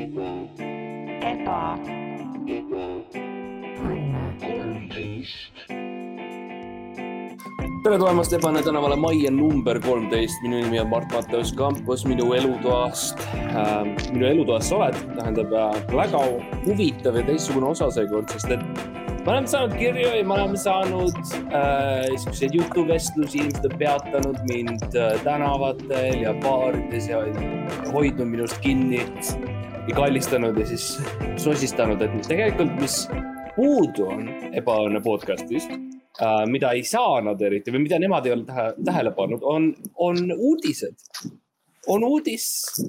eba, tere tulemast Ebane tänavale majja number kolmteist, minu nimi on Mart-Matteus Kampus, minu elutoast äh,, minu elutoas sa oled, tähendab äh, väga huvitav ja teistsugune osa seekord, sest et me oleme saanud kirju ja me oleme saanud äh, siukseid jutuvestlusi, inimesed on peatanud mind äh, tänavatel ja baarides ja hoidnud minust kinni kallistanud ja siis sosistanud, et tegelikult, mis puudu on Ebaõnne podcast'ist äh,, mida ei saa nad eriti või mida nemad ei ole tähe, tähele pannud, on, on uudised. on uudis,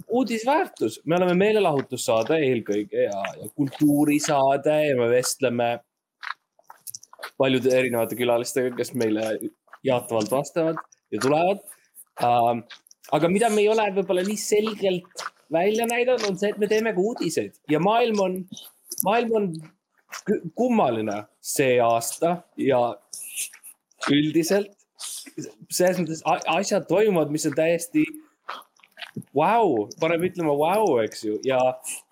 uudisväärtus, me oleme meelelahutussaade eelkõige ja, ja kultuurisaade ja me vestleme paljude erinevate külalistega, kes meile jaatavalt vastavad ja tulevad ähm,. aga mida me ei ole võib-olla nii selgelt välja näidanud, on see, et me teeme ka uudiseid. Ja maailm on, maailm on kummaline see aasta ja üldiselt selles mõttes asjad toimuvad, mis on täiesti vau, paneb ütlema vau, eks ju, ja,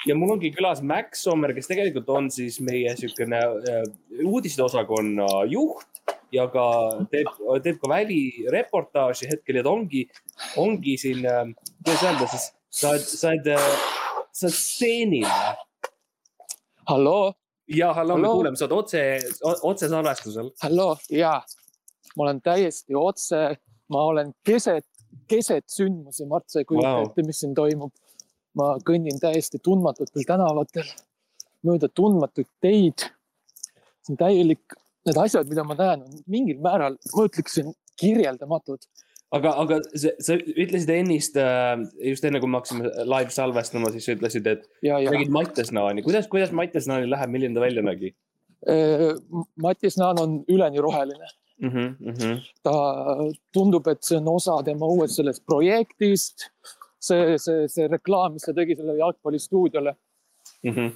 ja mul ongi külas Max Sommer, kes tegelikult on siis meie niisugune äh, uudisteosakonna juht ja ka teeb, teeb ka välireportaaži hetkel ja ta ongi, ongi siin, kuidas öelda siis, sa oled, sa oled, sa oled stseenil halloo, ja hallo, me kuuleme, sa oled otse, otsesalvestusel. halloo ja ma olen täiesti otse, ma olen keset, keset sündmusi, Mart, sa ei kujuta wow. ette, mis siin toimub. ma kõnnin täiesti tundmatutel tänavatel, mööda tundmatuid teid. see on täielik, need asjad, mida ma näen, on mingil määral, ma ütleksin, kirjeldamatud. aga, aga sa, sa ütlesid ennist äh,, just enne kui me hakkasime live salvestama, siis sa ütlesid, et nägid Mattias Naani, kuidas, kuidas Mattias Naani läheb, milline ta välja nägi äh, Mattias Naan on üleni roheline. mm? -hmm, mm -hmm. ta tundub, et see on osa tema uuest sellest projektist. see, see, see reklaam, mis ta tegi sellele jalgpallistuudiole Mm -hmm.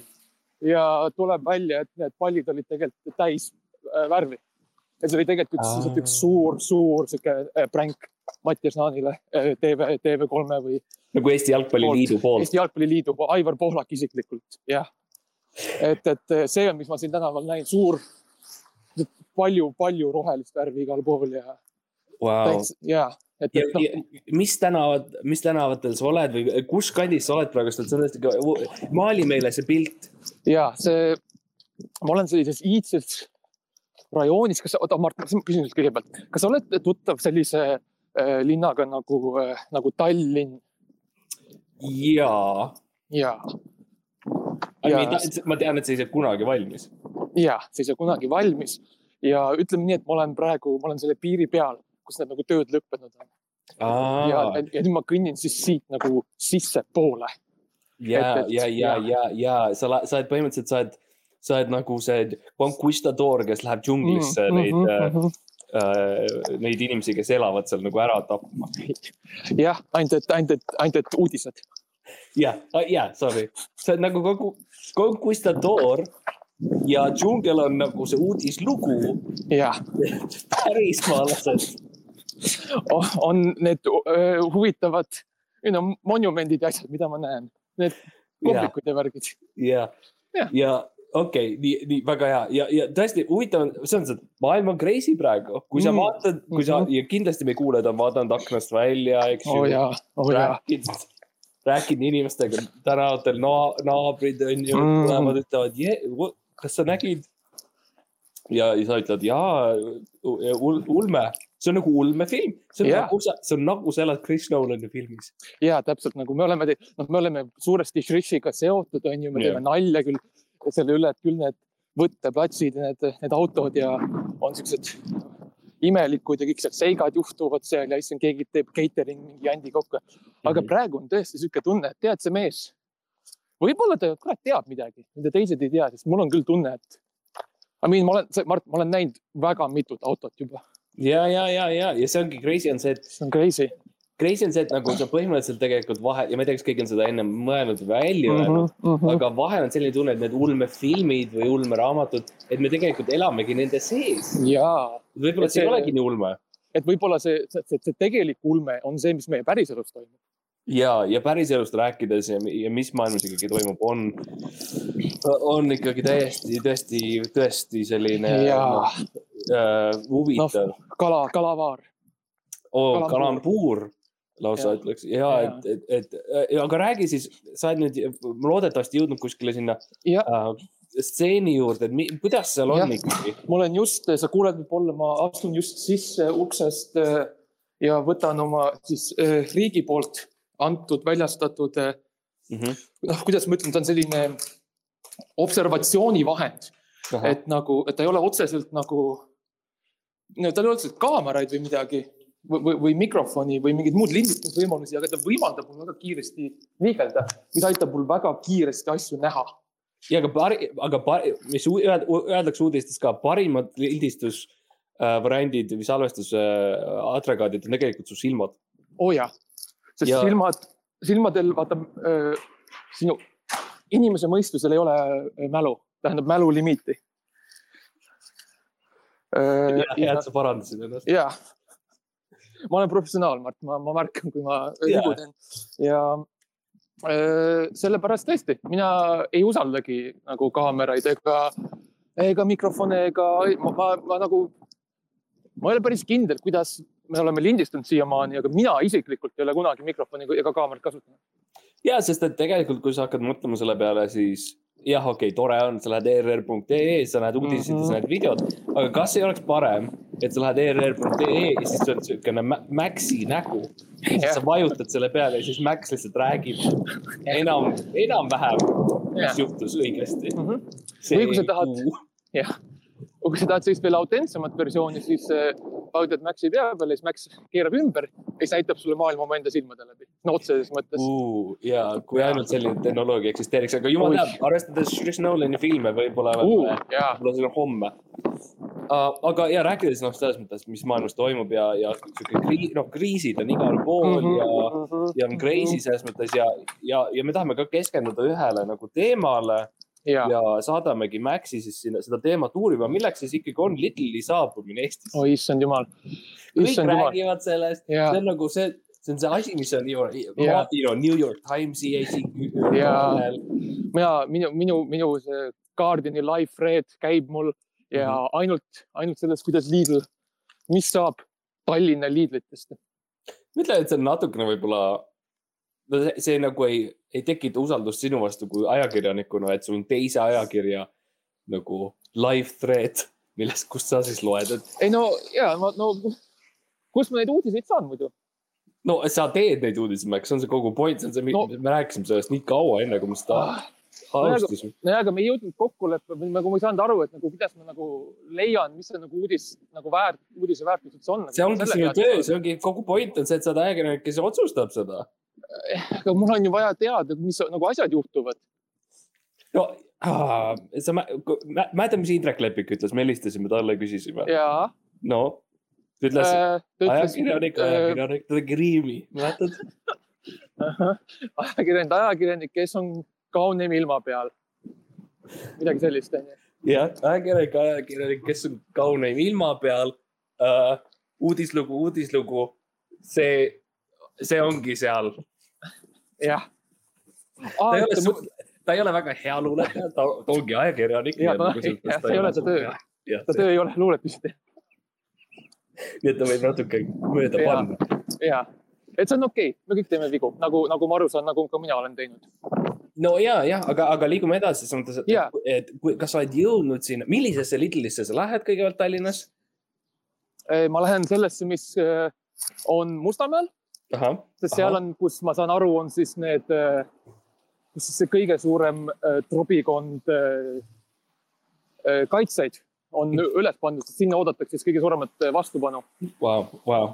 ja tuleb välja, et need pallid olid tegelikult täis äh, värvi. et see oli tegelikult lihtsalt üks suur, suur sihuke pränk Mattias Naanile äh, TV, TV3 või nagu Eesti Jalgpalliliidu poolt. Eesti Jalgpalliliidu, Aivar Pohlak isiklikult, jah. et, et see on, mis ma siin tänaval näin, suur, palju, palju rohelist värvi igal pool ja Wow. ja, et, et noh, mis tänavad, mis tänavatel sa oled või kus kandis sa oled praegu, sa oled tõesti, maali meile see pilt. ja see, ma olen sellises iidses rajoonis, kas, oota, Mart, ma küsin sult kõigepealt, kas sa oled tuttav sellise äh, linnaga nagu äh,, nagu Tallinn jaa. ja, ja. ja, ma tean, et see ei saa kunagi valmis. ja see ei saa kunagi valmis ja ütleme nii, et ma olen praegu, ma olen selle piiri peal, kus need nagu tööd lõppenud on ja, ja nüüd ma kõnnin siis siit nagu sissepoole. ja ja, ja, ja, ja sa, sa oled põhimõtteliselt, sa oled, sa oled nagu see conquistador, kes läheb džunglisse mm, neid mm, -hmm. Äh, neid inimesi, kes elavad seal nagu ära tapma. jah, ainult, et, ainult, et, ainult, et uudised. jah, jah, sorry, sa oled nagu kogu conquistador ja džungel on nagu see uudislugu. jah, pärismaalased. on need öö, huvitavad you know, monumendid ja asjad, mida ma näen, need kohvikud ja värgid. ja, Jah. ja okei okay,, nii, nii väga hea ja, ja tõesti huvitav on, selles mõttes, et maailm on crazy praegu, kui sa Mm. vaatad, kui sa Mhm. ja kindlasti meie kuulajad on vaadanud aknast välja, eks oo oh, jaa, oo oh, jaa. rääkinud inimestega tänavatel na,, naabrid on ju Mhm. tulevad, ütlevad yeah,, kas sa nägid? ja, ja sa ütled jaa, ulme, see on nagu ulmefilm, see on Jah. nagu sa, see on nagu sa elad Chris Nolani filmis. ja täpselt nagu me oleme, noh, me oleme suuresti Shrishiga seotud, on ju, me Jah. teeme nalja küll selle üle, et küll need võtteplatsid, need, need autod ja on siuksed imelikud ja kõik seal seigad juhtuvad seal ja siis on keegi teeb catering mingi jandi kokku. aga Mhm. praegu on tõesti sihuke tunne, et tead, see mees, võib-olla ta kurat teab midagi, mida teised ei tea, sest mul on küll tunne, et. I mean, ma olen, Mart, ma olen näinud väga mitut autot juba, ja, ja, ja, ja, ja see ongi crazy on see, et see on crazy crazy on see, et nagu sa põhimõtteliselt tegelikult vahe ja ma ei tea, kas keegi on seda ennem mõelnud või välja mm. öelnud -hmm, mm -hmm. aga vahel on selline tunne, et need ulmefilmid või ulmeraamatud, et me tegelikult elamegi nende sees. võib-olla see ei olegi nii ulme. et võib-olla see, see, see, tegelik ulme on see, mis meie päriselus toimub ja, ja päriselust rääkides ja, ja mis maailmas ikkagi toimub, on, on ikkagi täiesti, tõesti, tõesti selline Jaa. äh, huvitav no.. kala, kalavaar. Oh, kalambuur. kalambuur lausa Jaa. ütleks ja Jaa. et, et, et aga räägi siis, sa oled nüüd loodetavasti jõudnud kuskile sinna äh, stseeni juurde, et mi, kuidas seal on ikkagi? ma olen just, sa kuuled võib-olla, ma astun just sisse uksest äh, ja võtan oma siis äh, riigi poolt antud, väljastatud, Mhm. noh, kuidas ma ütlen, ta on selline observatsioonivahend, et nagu, et ta ei ole otseselt nagu, no tal ei ole otseselt kaameraid või midagi või, või, või mikrofoni või mingeid muud lindistusvõimalusi, aga ta võimaldab mul väga kiiresti liigelda, mis aitab mul väga kiiresti asju näha. ja aga pari, aga pari, mis öeldakse uudistes ka, parimad lindistus äh, või salvestuse äh, on tegelikult su silmad. oo oh, jaa, sest Ja- silmad, silmadel vaata äh, sinu inimese mõistusel ei ole äh, mälu, tähendab mälulimiiti. hea, et sa parandasid ennast. ja ma olen professionaal, Mart, ma, ma märkan, kui ma vigu teen ja öö, sellepärast tõesti, mina ei usaldagi nagu kaameraid ega, ega mikrofone ega ma, ma, ma nagu, ma ei ole päris kindel, kuidas me oleme lindistanud siiamaani, aga mina isiklikult ei ole kunagi mikrofoni ega kaamerat kasutanud. ja sest, et tegelikult, kui sa hakkad mõtlema selle peale, siis jah, okei okay,, tore on, sa lähed err.ee, sa näed uudiseid mm, -hmm. Mhm. sa näed videot, aga kas ei oleks parem, et sa lähed err.ee ja siis on niisugune Maxi nägu. sa vajutad selle peale ja siis Max lihtsalt räägib enam, enam-vähem, mis juhtus õigesti. Või kui sa tahad- jah, kui sa tahad sellist veel autentsemat versiooni, siis äh, vajutad Maxi pea peale, siis Max keerab ümber ja siis näitab sulle maailma omaenda silmade läbi. no otseses mõttes. ja kui ainult selline tehnoloogia eksisteeriks, aga jumal teab, arvestades Chris Nolani filme võib-olla Uh, uh., võib-olla see on homme uh,. aga ja rääkides noh, selles mõttes, mis maailmas toimub ja, ja sihuke kriis, noh, kriisid on igal pool mm -hmm. ja, ja on crazy selles mõttes ja, ja, ja me tahame ka keskenduda ühele nagu teemale ja, ja., ja saadamegi Maxi siis sinna seda teemat uurima, milleks siis ikkagi on Lidli saabumine Eestisse oi issand jumal, kõik issand jumal, räägivad sellest, see on nagu see, see on see asi, mis on ju you know, New York Timesi Jaa. esik-. mina, minu, minu, minu see Guardiani live thread käib mul ja mm. -hmm. ainult, ainult sellest, kuidas Lidl, mis saab Tallinna Lidlitest. ma ütlen, et see on natukene võib-olla, no see, see nagu ei, ei tekita usaldust sinu vastu kui ajakirjanikuna, et sul on teise ajakirja nagu live thread, millest, kust sa siis loed, et ei no ja ma, no kust ma neid uudiseid saan muidu? no sa teed neid uudiseid, Max, see on see kogu point, see on see No. me rääkisime sellest nii kaua, enne kui me seda alustasime. nojah, aga me ei jõudnud kokkuleppe nagu ma ei saanud aru, et nagu kuidas ma nagu leian, mis see nagu uudis nagu väärt, uudise väärtus üldse on. see ongi sinu töö, see ongi kogu point on see, et sa oled ajakirjanik, kes otsustab seda. Aga mul on ju vaja teada, mis nagu asjad juhtuvad. no ah, sa mä- mä- mäletad, mis Indrek Lepik ütles, me helistasime talle, küsisime. no, ta ütles äh,, ta ütles, ajakirjanik, ajakirjanik, ta tegi riimi, mäletad? ajakirjanik, ajakirjanik, kes on kaunim ilma peal. midagi sellist onju. jah, ajakirjanik, ajakirjanik, kes on kauneim ilma peal uh,. uudislugu, uudislugu, see, see ongi seal. jah. ta ei ole, ta ei ole väga hea luuletaja, ta ongi ajakirjanik. Jaa, ta- jah, see ei ole ta töö. ta töö ei ole luuletusi teha. nii et ta võib natuke mööda panna. ja, et see on okei okay., me kõik teeme vigu, nagu, nagu ma aru saan, nagu ka mina olen teinud. no ja, jah, aga, aga liigume edasi selles mõttes, et Jaa. et kui- kas sa oled jõudnud sinna, millisesse Lidlisse sa lähed kõigepealt Tallinnas? ma lähen sellesse, mis äh, on Mustamäel, sest seal on, kus ma saan aru, on siis need, kus siis see kõige suurem äh, trobikond äh, äh, kaitseid on üles pandud, sinna oodatakse siis kõige suuremat äh, vastupanu. Vau, vau.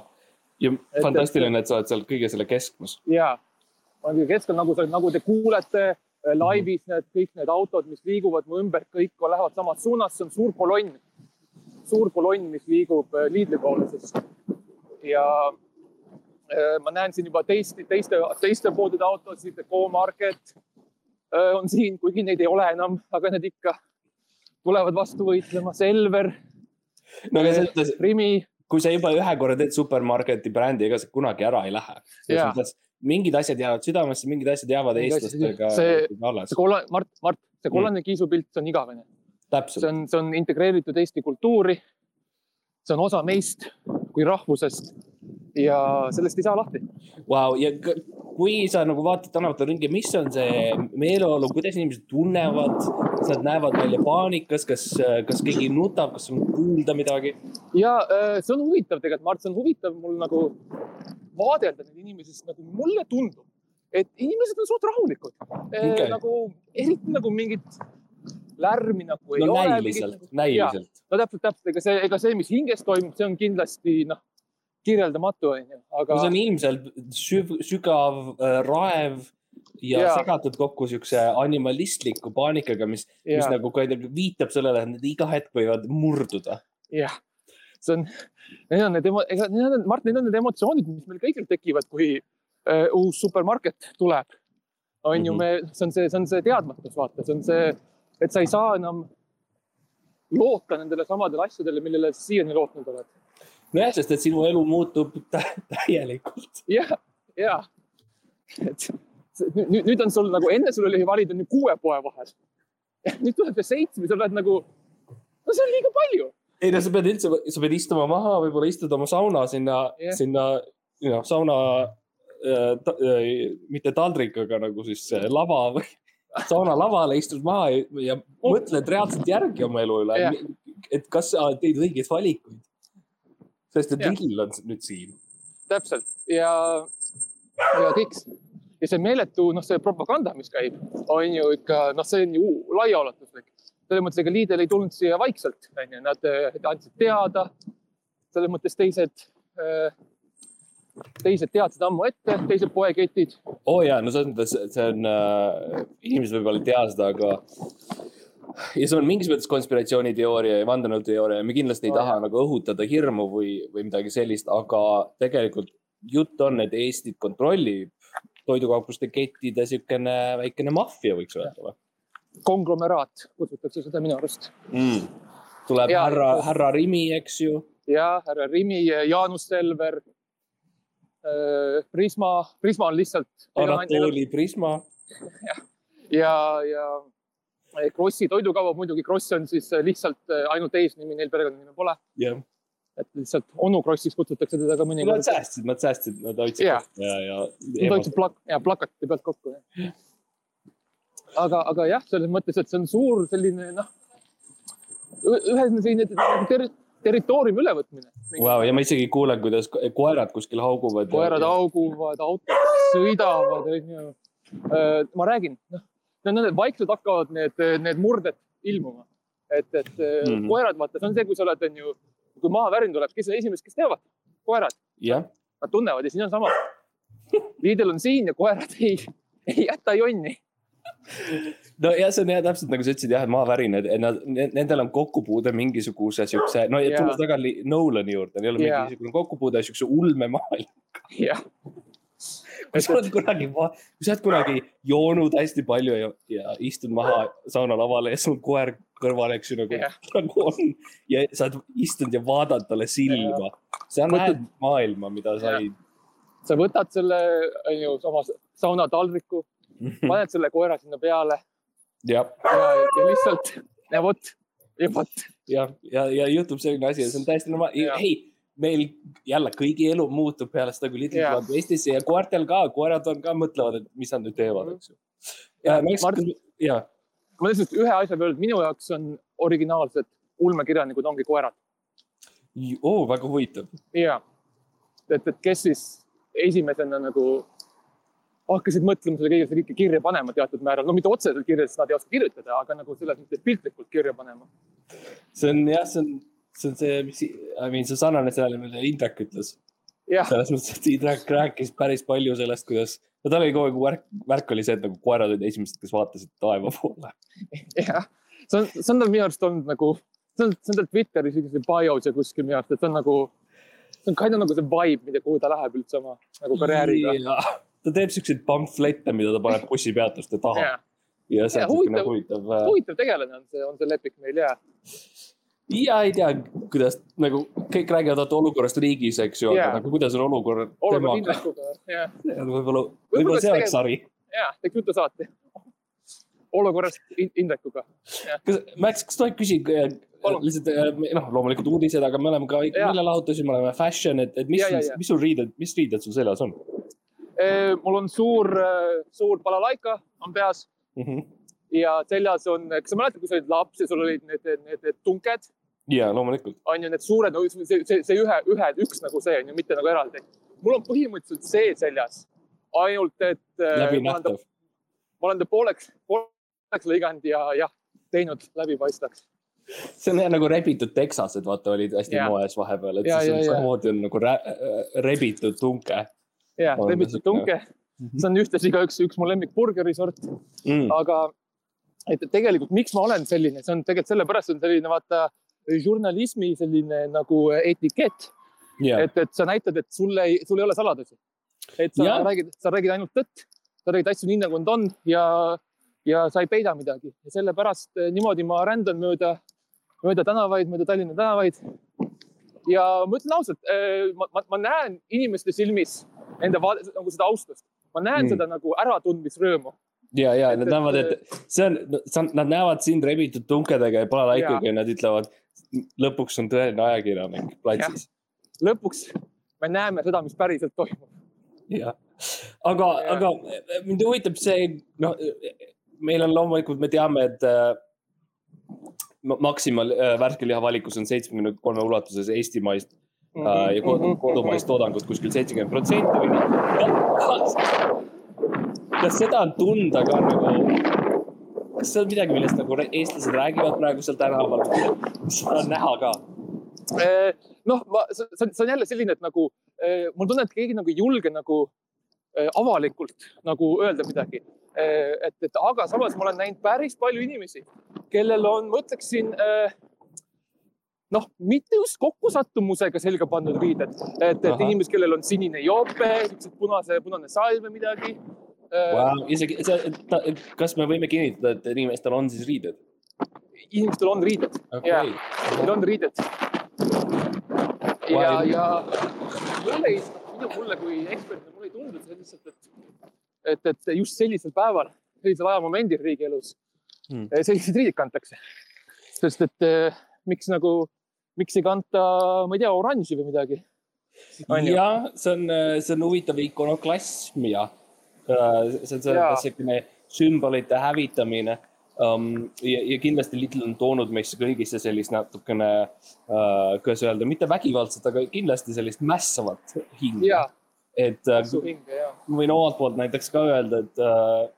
ja et- fantastiline, et sa oled seal kõige selle keskmas. ja ma olen kõige keskel, nagu nagu te kuulete äh, laivis need kõik need autod, mis liiguvad mu ümber, kõik lähevad samas suunas, see on suur kolonn, suur kolonn, mis liigub äh, Lidli poole siis. ja äh, ma näen siin juba teist, teiste, teiste poodide autosid, Go-Market äh, on siin, kuigi neid ei ole enam, aga need ikka tulevad vastu võitlema, Selver, no selles mõttes, Rimi, kui sa juba ühe korra teed supermarketi brändi, ega see kunagi ära ei lähe. mingid asjad jäävad südamesse, mingid asjad jäävad eestlastega alles see. kollane, Mart, Mart, see kollane kiisupilt, see on igavene, see on, see on integreeritud Eesti kultuuri. see on osa meist kui rahvusest ja sellest ei saa lahti. Vau, ja kui sa nagu vaatad tänavatel ringi, mis on see meeleolu, kuidas inimesed tunnevad, kas nad näevad välja paanikas, kas, kas keegi nutab, kas on kuulda midagi? ja äh, see on huvitav tegelikult, Mart, see on huvitav mul nagu vaadelda neid inimesi, sest nagu mulle tundub, et inimesed on suht rahulikud Okei. okay.. nagu eriti nagu mingit lärmi nagu ei no ole. näiliselt, näiliselt. no täpselt, täpselt, ega see, ega see, mis hinges toimub, see on kindlasti noh, kirjeldamatu onju, aga no see on ilmselt süv, sügav äh, raev ja Jaa. segatud kokku siukse animalistliku paanikaga, mis, mis ja, nagu kuidagi viitab sellele, et nad iga hetk võivad murduda. jah, see on, need on need ega need on, Mart, need on need emotsioonid, mis meil kõigil tekivad, kui äh, uus supermarket tuleb. on ju, Mhm. me, see on see, see on see teadmatus, vaata, see on see, et sa ei saa enam loota nendele samadele asjadele, millele sa siiani lootnud oled. nojah, sest et sinu elu muutub tä täielikult. ja, ja, et nüüd, nüüd on sul nagu enne sul oli valida nüüd kuue poe vahel. nüüd tuleb see seitsme, sa oled nagu, no see on liiga palju. ei no sa pead üldse, sa pead istuma maha, võib-olla istud oma sauna sinna Jah. yeah., sinna, noh, sauna äh,, ta, äh, mitte taldrikaga nagu siis äh, lava või sauna lavale istud maha ja, ja mõtled reaalselt järgi oma elu üle Jah. et kas sa teed õigeid valikuid. Sest et. Lidl on nüüd siin. täpselt ja, ja kõik ja see meeletu, noh, see propaganda, mis käib, on ju ikka, noh, see on ju laiaulatuslik. selles mõttes, ega Lidl ei tulnud siia vaikselt, onju, nad eh, andsid teada. selles mõttes teised, teised teadsid ammu ette, teised poeketid. oo oh, jaa, no selles mõttes, see on äh,, inimesed võib-olla ei tea seda, aga ja see on mingis mõttes konspiratsiooniteooria ja vandenõuteooria ja me kindlasti ei Oo, taha nagu õhutada hirmu või, või midagi sellist, aga tegelikult jutt on, et Eestit kontrollib toidukaupluste kettide niisugune väikene maffia, võiks öelda või konglomeraat kutsutakse seda minu arust. mm.? tuleb Jaa. härra, härra Rimi, eks ju. ja härra Rimi, Jaanus Selver. Prisma, Prisma on lihtsalt. Anatooli Prisma. ja, ja Krossi toidukaup muidugi, Kross on siis lihtsalt ainult eesnimi, neil perekonnanime pole. jah, et lihtsalt onu Krossiks kutsutakse teda ka nad mõnikord. säästsid, nad säästsid, nad hoidsid Jaa. ja, ja, Nad ja hoidsid plak-, ja plakati pealt kokku. aga, aga jah, selles mõttes, et see on suur selline noh, ühe selline nagu ter territooriumi ülevõtmine. wow,. ja ma isegi kuulen, kuidas ko- koerad kuskil hauguvad. koerad hauguvad, autod sõidavad, onju. ma räägin, noh, need vaikselt hakkavad need, need murded ilmuma. et, et mm. -hmm. koerad, vaata, see on see, kui sa oled, onju, kui maavärin tuleb, kes on esimesed, kes teavad? koerad, jah, nad tunnevad ja siin on sama. Liidel on siin ja koerad ei, ei jäta jonni. no ja see on jah täpselt nagu sa ütlesid jah, et maavärinad, et nad, nendel on kokkupuude mingisuguse siukse, no ja tulles tagasi Nolani juurde, neil on Jaa. mingisugune kokkupuude siukse ulmemaailm. jah, kui sa oled kunagi, kui sa oled kunagi joonud hästi palju ja, ja istud maha saunalavale ja sul on koer kõrval, eks ju nagu, Jah. nagu on ja sa oled istunud ja vaadanud talle silma. sa näed maailma, mida sa ei. sa võtad selle, onju, oma saunataldriku, paned selle koera sinna peale jah, ja, ja lihtsalt ja vot, ja vot ja, ja, ja juhtub selline asi ja see on täiesti normaalne ei, meil jälle kõigi elu muutub peale seda, kui Lidl Jah. tuleb Eestisse ja koertel ka, koerad on ka, mõtlevad, et mis nad nüüd teevad, eks ju. ja Ja, ma eks Mart-, ja, ma lihtsalt ühe asja veel, minu jaoks on originaalsed ulmekirjanikud ongi koerad oo, väga huvitav. ja et, et kes siis esimesena nagu hakkasid mõtlema selle kõige kõike kirja panema teatud määral, no mitte otseselt kirja, sest nad ei oska kirjutada, aga nagu selles mõttes piltlikult kirja panema. see on jah, see on, see on see, mis, I mean, see sarnaneb sellele, mida Indrek ütles. selles mõttes, et Indrek rääkis päris palju sellest, kuidas, no tal oli kogu aeg värk, värk oli see, et nagu koerad olid esimesed, kes vaatasid taeva poole. jah, see on, see on tal minu arust olnud nagu, see on, see on tal Twitteris mingi bios ja kuskil minu arust, et see on nagu, see on kind of nagu see vibe, mida, kuhu ta läheb üldse oma nagu karjääriga. ta teeb siukseid pamflette, mida ta paneb bussipeatuste taha ja see on siukene huvitav- huvitav. huvitav tegelane on see, on see lepik meil ja. Ja ei tea, kuidas nagu kõik räägivad vaata olukorrast riigis, eks ju, Jaa. aga nagu kuidas on olukord olukord temaga, võib-olla, võib-olla see oleks sari. ja teeks jutusaate. olukorrast In- Indrekuga. kas, Max, kas tohib küsida Palun. lihtsalt äh, noh, loomulikult uudised, aga me oleme ka Jaa. meelelahutusi, me oleme fashion, et, et mis mis sul riided, mis riided sul seljas on mul on suur, suur balalaika on peas mm? -hmm. ja seljas on, kas sa mäletad, kui sa olid laps ja sul olid need, need, need tunked, ja loomulikult. on ju need suured, see, see, see ühe, ühe, üks nagu see on ju, mitte nagu eraldi. mul on põhimõtteliselt see seljas, ainult et. läbinähtav. ma olen ta pooleks, pooleks lõiganud ja jah, teinud läbipaistvaks. see on jah nagu rebitud teksased, vaata, olid hästi Jaa. moes vahepeal, et Jaa, siis on jaa. samamoodi on nagu rebitud tunke jah, rebitud tunke, see on ühtlasi ka üks, üks mu lemmik burgeri sort, mm.. aga et et tegelikult, miks ma olen selline, see on tegelikult sellepärast on selline vaata žurnalismi selline nagu etikett, Yeah. et, et sa näitad, et sul ei, sul ei ole saladusi. et sa Jah. räägid, sa räägid ainult tõtt, sa räägid asju nii nagu nad on ja, ja sa ei peida midagi ja sellepärast eh, niimoodi ma rändan mööda, mööda tänavaid, mööda Tallinna tänavaid. ja ma ütlen ausalt, ma, ma, ma näen inimeste silmis nende vaade, nagu seda austust, ma näen Mm. seda nagu äratundmisrõõmu. ja, ja Et- nad näevad, et see on, nad näevad sind rebitud tunkedega ja balalaikaga ja nad ütlevad, lõpuks on tõeline ajakirjanik platsis. lõpuks me näeme seda, mis päriselt toimub. jah, aga, aga mind huvitab see, noh, meil on loomulikult, me teame, et äh, ma- Maxima äh, värskeliha valikus on seitsmekümne kolme ulatuses eestimaist Mhm. äh, ja kod- kodumaist toodangut kuskil seitsekümmend protsenti või nii. kas seda on tunda ka nagu, kas see on midagi, millest nagu eestlased räägivad praegu seal tänaval, seda on näha ka? Eh, noh, ma, see on, see on jälle selline, et nagu eh, mul tunne, et keegi nagu ei julge nagu eh, avalikult nagu öelda midagi. et, et aga samas ma olen näinud päris palju inimesi, kellel on, ma ütleksin noh, mitte just kokkusattumusega selga pandud riided, et, et inimesed, kellel on sinine joope, siuksed punase, punane salv või midagi. Wow. isegi, kas me võime kinnitada, et inimestel on siis riided? inimestel on riided okei Jaa. Need on riided. ja ja mulle mulle kui eksperdile, mulle ei tundu see lihtsalt, et, et, et just sellisel päeval, sellisel ajamomendil riigi elus Hmm. hmm. sellised riided kantakse. sest et eh, miks nagu, miks ei kanta, ma ei tea, oranži või midagi. Jah, see on, see on huvitav ikonoklassm ja äh, see on selline sümbolite hävitamine um,. ja, ja kindlasti Little on toonud meisse kõigisse sellist natukene uh,, kuidas öelda, mitte vägivaldset, aga kindlasti sellist mässavat hinge. Et uh, su hinge ma võin omalt poolt näiteks ka öelda, et uh,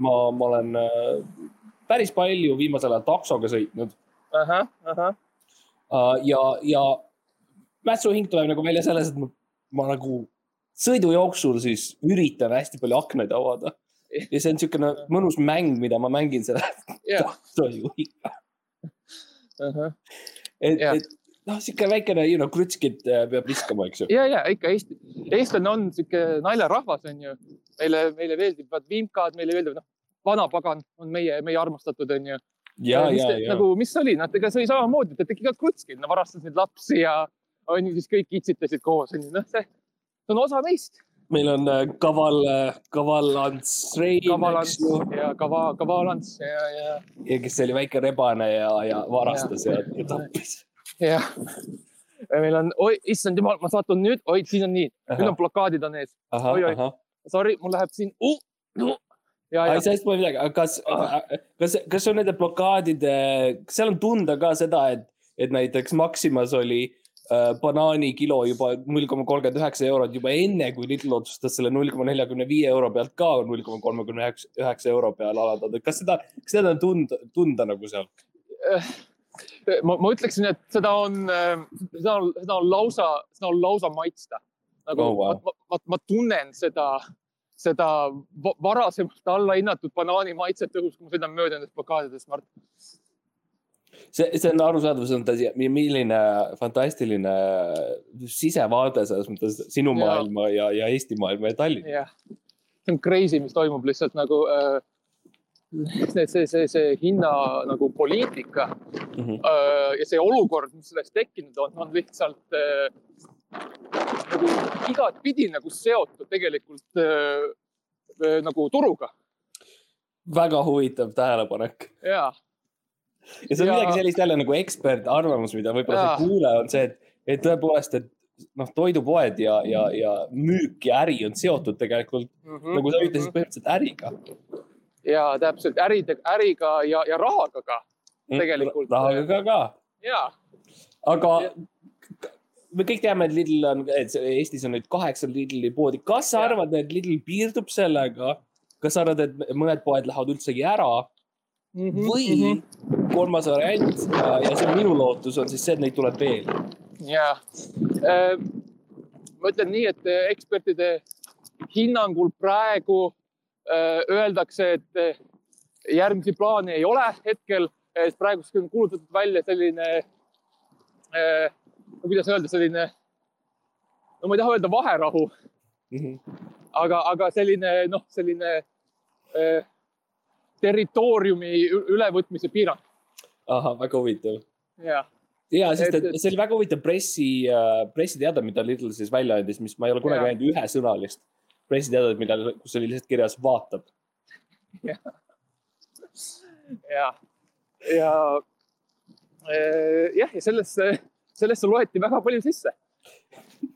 ma, ma olen uh, päris palju viimasel ajal taksoga sõitnud. Uh, ja, ja mässuhing tuleb nagu välja selles, et ma, ma nagu sõidu jooksul siis üritan hästi palju aknaid avada. ja see on niisugune mõnus mäng, mida ma mängin selle ja, taksojuhiga. ahah. et Jah., et noh, niisugune väikene, you know, krutskit äh, peab viskama, eks ju. ja, ja ikka Eesti, eestlane on sihuke naljarahvas, onju. meile, meile meeldivad vimkad, meile meeldib, noh, vanapagan on meie, meie armastatud, onju. ja, mis, ja, ja nagu, mis see oli, noh, ega see oli samamoodi, ta tegi ka krutskid, no varastas neid lapsi ja onju, siis kõik itsitasid koos, onju, noh, see see on osa meist. meil on äh, kaval, kaval Ants Rein, eks kavalants ju, ja kava, kavalants ja, ja, ja kes oli väike rebane ja, ja varastas ja, ja tappis. ja. meil on, oi, issand jumal, ma satun nüüd, oi, siin on nii, nüüd on blokaadid on ees, oi-oi. sorry, mul läheb siin uh,. Uh, ja, ja sellest pole midagi, aga kas, kas, kas on nende blokaadide, kas seal on tunda ka seda, et, et näiteks Maximas oli äh, banaani kilo juba null koma kolmkümmend üheksa eurot juba enne, kui Lidl otsustas selle null koma neljakümne viie euro pealt ka null koma kolmekümne üheksa, euro peale alandada, kas seda, kas seda on tunda, tunda nagu seal? ma, ma ütleksin, et seda on, seda on, seda on lausa, seda on lausa maitsta. nagu Oh, wow. ma, ma, ma tunnen seda, seda va- varasemalt allahinnatud banaani maitset õhus, kui ma sõidan mööda nendest blokaadidest, Mart. see, see on arusaadav, see on tõsi, milline fantastiline sisevaade selles mõttes sinu Jaa. maailma ja, ja Eesti maailma ja Tallinna. see on crazy, mis toimub lihtsalt nagu äh, see, see, see, see hinna nagu poliitika mm. -hmm. ja see olukord, mis sellest tekkinud on, on lihtsalt äh, nagu igatpidi nagu seotud tegelikult äh, nagu turuga. väga huvitav tähelepanek. ja. Ja see on ja... midagi sellist jälle nagu ekspertarvamus, mida võib-olla sa ei kuule, on see, et, et tõepoolest, et noh, toidupoed ja, ja, ja müük ja äri on seotud tegelikult mm, -hmm. nagu sa ütlesid, põhimõtteliselt äriga ja täpselt äride, äriga ja, ja rahaga ka mm, tegelikult. rahaga ka. ja. aga ja. me kõik teame, et Lidl on, et Eestis on nüüd kaheksa Lidli poodi. kas sa ja. arvad, et Lidl piirdub sellega? kas sa arvad, et mõned poed lähevad üldsegi ära mm? -hmm, või mm -hmm. kolmas variant ja, ja see on minu lootus, on siis see, et neid tuleb veel. ja äh,, ma ütlen nii, et ekspertide hinnangul praegu Äh, öeldakse, et äh, järgmisi plaane ei ole hetkel, et praeguseks on kuulutatud välja selline, äh, kuidas öelda, selline, no ma ei taha öelda vaherahu mm. -hmm. aga, aga selline noh, selline eh, territooriumi ülevõtmise piirang. ahah, väga huvitav. jah ja, sest et, et see oli väga huvitav pressi, pressiteade, mida Lidl siis välja andis, mis ma ei ole kunagi näinud ühesõnalist pressiteadet, millal, kus oli lihtsalt kirjas vaatab. ja, ja eh, jah, ja sellesse, sellesse loeti väga palju sisse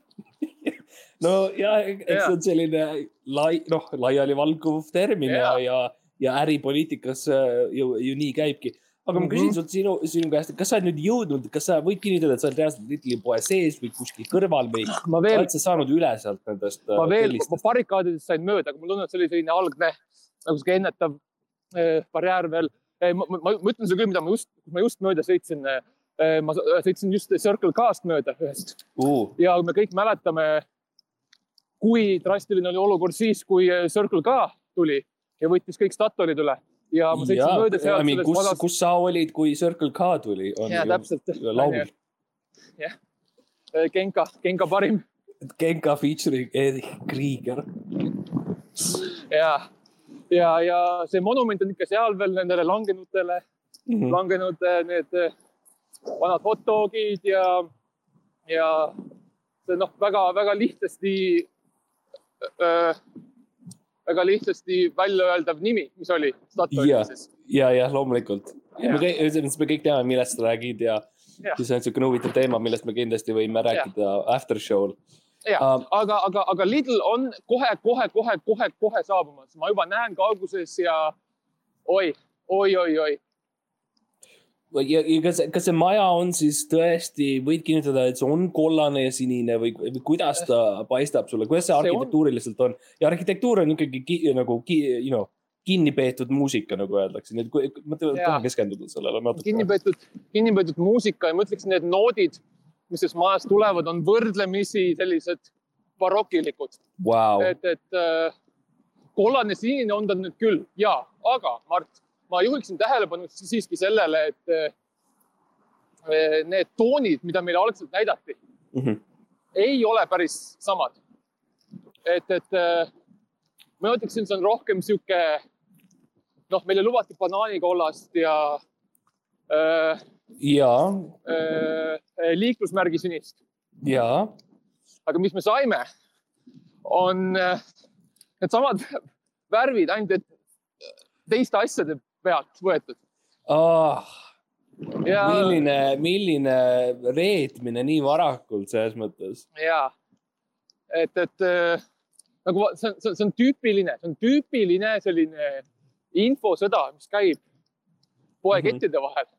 no ja, eks ja. see on selline lai, noh, laialivalguv termin ja, ja, ja, ja äripoliitikas äh, ju, ju nii käibki aga ma küsin mm -hmm. sult sinu, sinu käest, kas sa oled nüüd jõudnud, kas sa võid kinnitada, et sa oled reaalselt Lidli poe sees või kuskil kõrval või ma veel, oled sa saanud üle sealt nendest? ma äh, veel, ma barrikaadidest sain mööda, aga mul tundub, et see oli selline algne nagu sihuke ennetav äh, barjäär veel. ma, ma, ma ütlen sulle küll, mida ma just, ma just mööda sõitsin äh,. ma sõitsin just Circle K-st mööda ühest uh. ja me kõik mäletame, kui drastiline oli olukord siis, kui äh, Circle K tuli ja võttis kõik Statoilid üle ja ma sõitsin ja, mööda sealt. kus madast..., kus sa olid, kui Circle K tuli? ja täpselt. laul. jah, Genka, Genka parim. Genka featuring Erich Krieger. ja, ja, ja see monument on ikka seal veel nendele langenutele mm, -hmm. langenud eh, need eh, vanad hot dogid ja, ja see noh, väga-väga lihtsasti öö, äh, väga lihtsasti välja öeldav nimi, mis oli Statoili siis. ja, ja loomulikult. me kõik, me kõik teame, millest sa räägid ja, ja. see on niisugune huvitav teema, millest me kindlasti võime rääkida ja. after show'l. ja um,, aga, aga, aga Lidl on kohe-kohe-kohe-kohe-kohe saabumas, ma juba näen kauguses ja oi, oi, oi, oi ja, ja kas, kas see maja on siis tõesti, võid kinnitada, et see on kollane ja sinine või, või kuidas ta paistab sulle, kuidas see arhitektuuriliselt on? ja arhitektuur on ikkagi ki, nagu ki, you know, kinni peetud muusika, nagu öeldakse, nii et ma tahan keskenduda sellele natuke. kinni peetud, kinni peetud muusika ja ma ütleks, need noodid, mis sellest majast tulevad, on võrdlemisi sellised barokilikud. Wow.. et, et äh, kollane sinine on ta nüüd küll. Ja, aga Mart ma juhiksin tähelepanu siiski sellele, et eh, need toonid, mida meile algselt näidati mm, -hmm. ei ole päris samad. et, et eh, ma ütleksin, see on rohkem sihuke, noh, meile lubati banaanikollast ja äh,. ja äh,. liiklusmärgi sinist. ja. aga mis me saime, on needsamad värvid, ainult et teiste asjade pealt võetud oh,. Ja... milline, milline reetmine nii varakult selles mõttes. ja, et, et äh, nagu see on, see on tüüpiline, see on tüüpiline selline infosõda, mis käib poekettide mhm. vahel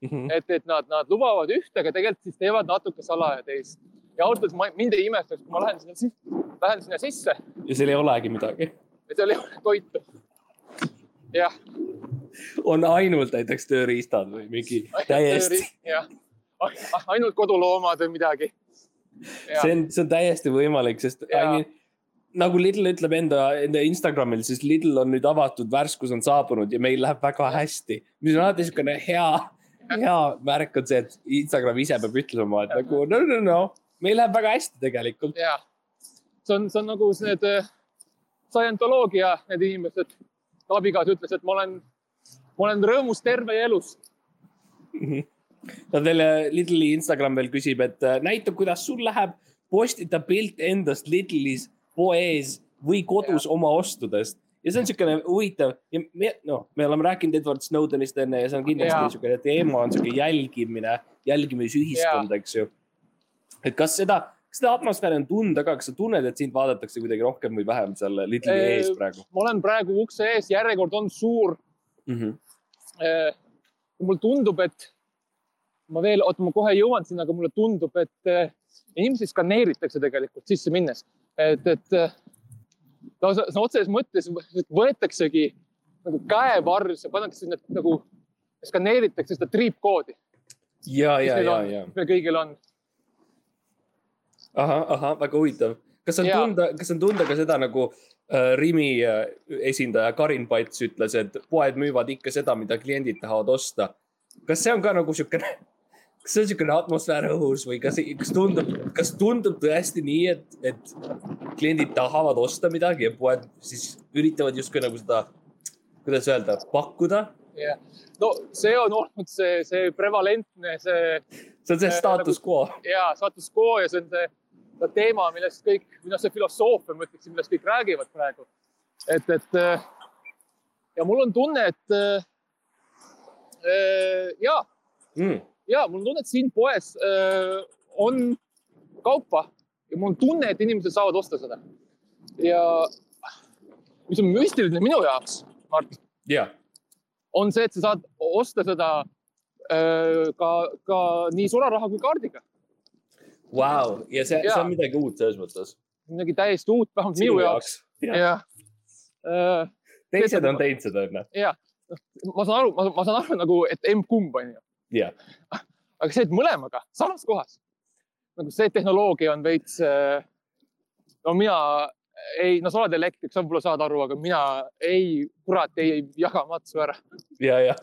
mm. -hmm. et, et nad, nad lubavad ühte, aga tegelikult siis teevad natuke salaja teist. ja ausalt öeldes mind ei imestaks, kui ma lähen sinna, lähen sinna sisse. ja seal ei olegi midagi. ja seal ei ole toitu. jah on ainult näiteks tööriistad või mingi täiesti. ainult koduloomad või midagi. see on, see on täiesti võimalik, sest I mean, nagu Lidl ütleb enda, enda Instagramil, siis Lidl on nüüd avatud, värskus on saabunud ja meil läheb väga hästi. mis on alati niisugune hea, hea märk on see, et Instagram ise peab ütlema, et nagu no, no, no, meil läheb väga hästi tegelikult. ja, see on, see on nagu need äh, scientoloogia, need inimesed. abikaasa ütles, et ma olen ma olen rõõmus terve ja elus. no teile Lidli Instagram veel küsib, et äh, näita, kuidas sul läheb, postita pilt endast Lidlis poes või kodus ja. oma ostudest ja see on niisugune huvitav ja me, noh, me oleme rääkinud Edward Snowdenist enne ja see on kindlasti niisugune teema on niisugune jälgimine, jälgimisühiskond, eks ju. et kas seda, kas seda atmosfääri on tunda ka, kas sa tunned, et sind vaadatakse kuidagi rohkem või vähem seal Ee, ees praegu ma olen praegu ukse ees, järjekord on suur. mm? -hmm. Mulle tundub, et ma veel, oota, ma kohe jõuan sinna, aga mulle tundub, et eh, inimesi skaneeritakse tegelikult sisse minnes, et, et eh, lausa sõna otseses mõttes võetaksegi nagu käevarjus ja pannakse sinna nagu, skaneeritakse seda triipkoodi, ja, ja, ja, ja, meil kõigil on. ahah, ahah, väga huvitav. Kas on Jaa. tunda, kas on tunda ka seda nagu äh, Rimi äh, esindaja Karin Pats ütles, et poed müüvad ikka seda, mida kliendid tahavad osta. kas see on ka nagu siukene, kas see on siukene atmosfäär õhus või kas, kas tundub, kas tundub tõesti nii, et, et kliendid tahavad osta midagi ja poed siis üritavad justkui nagu seda, kuidas öelda, pakkuda? jah, no see on olnud see, see prevalentne, see see on see status quo. ja status quo ja see on see teema, millest kõik, või noh, see filosoofia, ma ütleksin, millest kõik räägivad praegu. et, et äh, ja mul on tunne, et äh, äh, ja, Mm. ja mul on tunne, et siin poes äh, on kaupa ja mul on tunne, et inimesed saavad osta seda. ja mis on müstiline minu jaoks, Mart, ja, on see, et sa saad osta seda äh, ka, ka nii sularaha kui kaardiga. vau, ja see, see on midagi uut selles mõttes. midagi täiesti uut, vähemalt minu jaoks. jah. teised on teinud seda, onju. ja ma saan aru, ma saan aru nagu, et emb-kumb on ju, jah, aga see, et mõlemaga samas kohas nagu see tehnoloogia on veits. no mina ei, no sa oled elektrik, sa võib-olla saad aru, aga mina ei, kurat ei jaga matsu ära. ja, ja.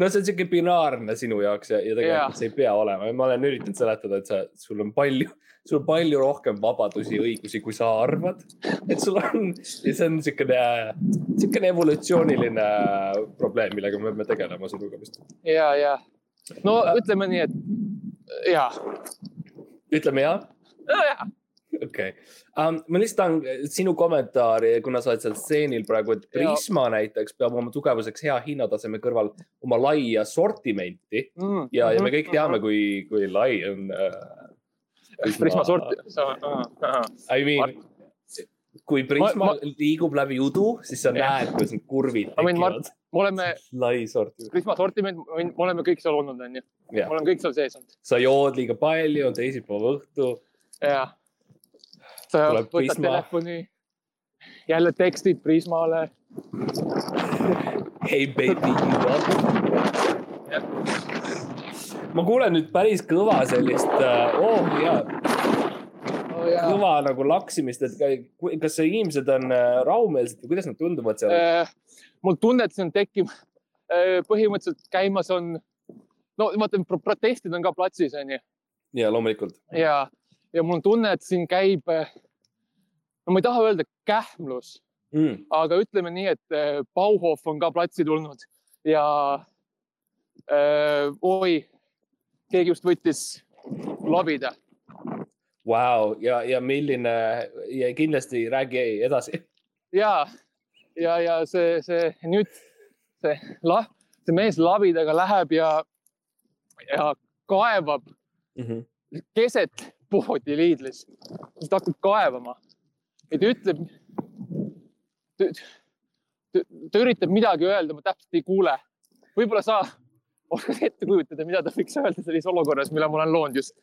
No see on siuke binaarne sinu jaoks ja, ja tegelikult Jaa. see ei pea olema, ma olen üritanud seletada, et sa, sul on palju, sul on palju rohkem vabadusi ja õigusi, kui sa arvad, et sul on ja see on niisugune, niisugune evolutsiooniline probleem, millega me peame tegelema sinuga vist. ja, ja. No ütleme nii, et ja, ütleme jah, nojah, okei um,. ma lihtsalt tahan sinu kommentaari, kuna sa oled seal stseenil praegu, et Prisma ja. näiteks peab oma tugevuseks hea hinnataseme kõrval oma laia sortimenti mm, ja, ja me kõik teame, kui, kui lai on äh,. Prisma sorti. I mean, kui Prisma ma... liigub läbi udu, siis sa Jah. näed, kuidas need kurvid Ma tekivad. me oleme Prisma sortiment, me oleme kõik seal olnud, onju. me jah. oleme kõik seal sees olnud. sa jood liiga palju, on teisipäeva õhtu. ja. Võtad Prisma. telefoni, jälle tekstid Prismale. Hey baby, you up? ma kuulen nüüd päris kõva sellist uh,, oh jaa, oh, jaa. kõva nagu laksimist, et ka- kas inimesed on uh, rahumeelsed või kuidas nad tunduvad seal? Äh, mul tunne, et see on tekkiv, põhimõtteliselt käimas on, no vaata, protestid on ka platsis, onju ja loomulikult. ja, ja mul on tunne, et siin käib, no ma ei taha öelda kähmlus, Mm. aga ütleme nii, et äh, Bauhof on ka platsi tulnud ja äh, oi, keegi just võttis labida. Vau, ja, ja milline ja kindlasti räägi edasi. ja, ja, ja see, see nüüd see lah-, see mees labidaga läheb ja, ja kaevab Mhm. keset poodi Lidlis, ta hakkab kaevama ja ta ütleb, ta üritab midagi öelda, ma täpselt ei kuule. võib-olla sa oskad ette kujutada, mida ta võiks öelda sellises olukorras, mille ma olen loonud just.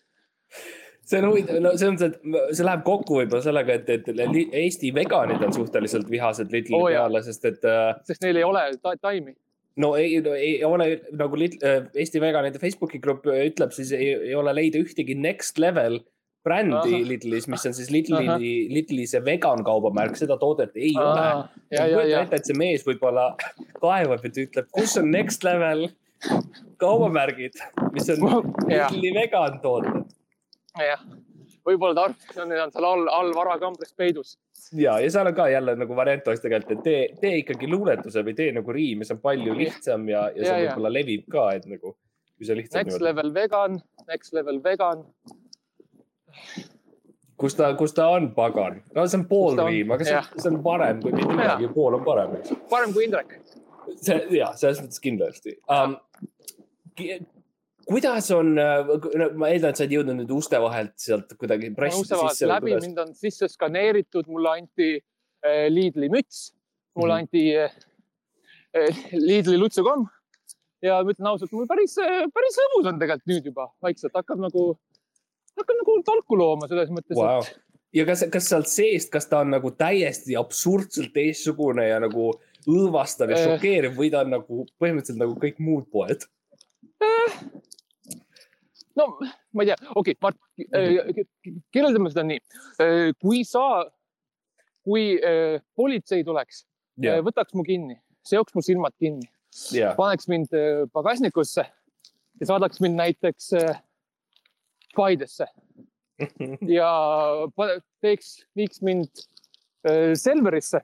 see on huvitav, no see on see, see läheb kokku võib-olla sellega, et, et Eesti veganid on suhteliselt vihased Lidli oh, peale, sest et äh, sest neil ei ole ta taimi. no ei no,, ei ole nagu Lidl, äh, Eesti veganide Facebooki grupp ütleb, siis ei, ei ole leida ühtegi next level brändi. Lidlis, mis on siis Lidli Lidli see vegan kaubamärk, seda toodet ei ole. ja, ja, kujuta ja, ette, et see mees võib-olla kaevab ja ta ütleb, kus on next level kaubamärgid, mis on Lidli vegan tooted. jah. võib-olla ta arvab, et need on seal all, all varakambris peidus. ja, ja seal on ka jälle nagu variant oleks tegelikult, et tee, tee ikkagi luuletuse või tee nagu riimi, see on palju lihtsam ja, ja see Ja, ja. võib-olla levib ka, et nagu, kui sa lihtsalt Next. level vegan, next level vegan. Kus ta, kus ta on, pagan? no see on pool riim, aga see see on parem kui mitte midagi, pool on parem, eks. parem kui Indrek. see ja selles mõttes kindlasti um,. kuidas on, ma eeldan, et sa oled jõudnud nüüd uste vahelt sealt kuidagi pressida uste vahelt läbi, mind on sisse skaneeritud, mulle anti äh, Lidli müts, mulle Mhm. anti äh, Lidli lutsukomm ja ma ütlen ausalt, mul päris, päris lõbus on tegelikult nüüd juba vaikselt hakkab nagu, hakkab nagu tolku looma selles mõttes wow. et. ja kas, kas sealt seest, kas ta on nagu täiesti absurdselt teistsugune ja nagu õõvastav ja Eh. šokeeriv või ta on nagu põhimõtteliselt nagu kõik muud poed? no ma ei tea, okei okay,, Mart äh,, kirjeldame seda nii. kui sa, kui politsei tuleks, ja, võtaks mu kinni, seoks mu silmad kinni, ja, paneks mind pagasnikusse ja saadaks mind näiteks äh, Paidesse. Ja teeks, viiks mind äh, Selverisse,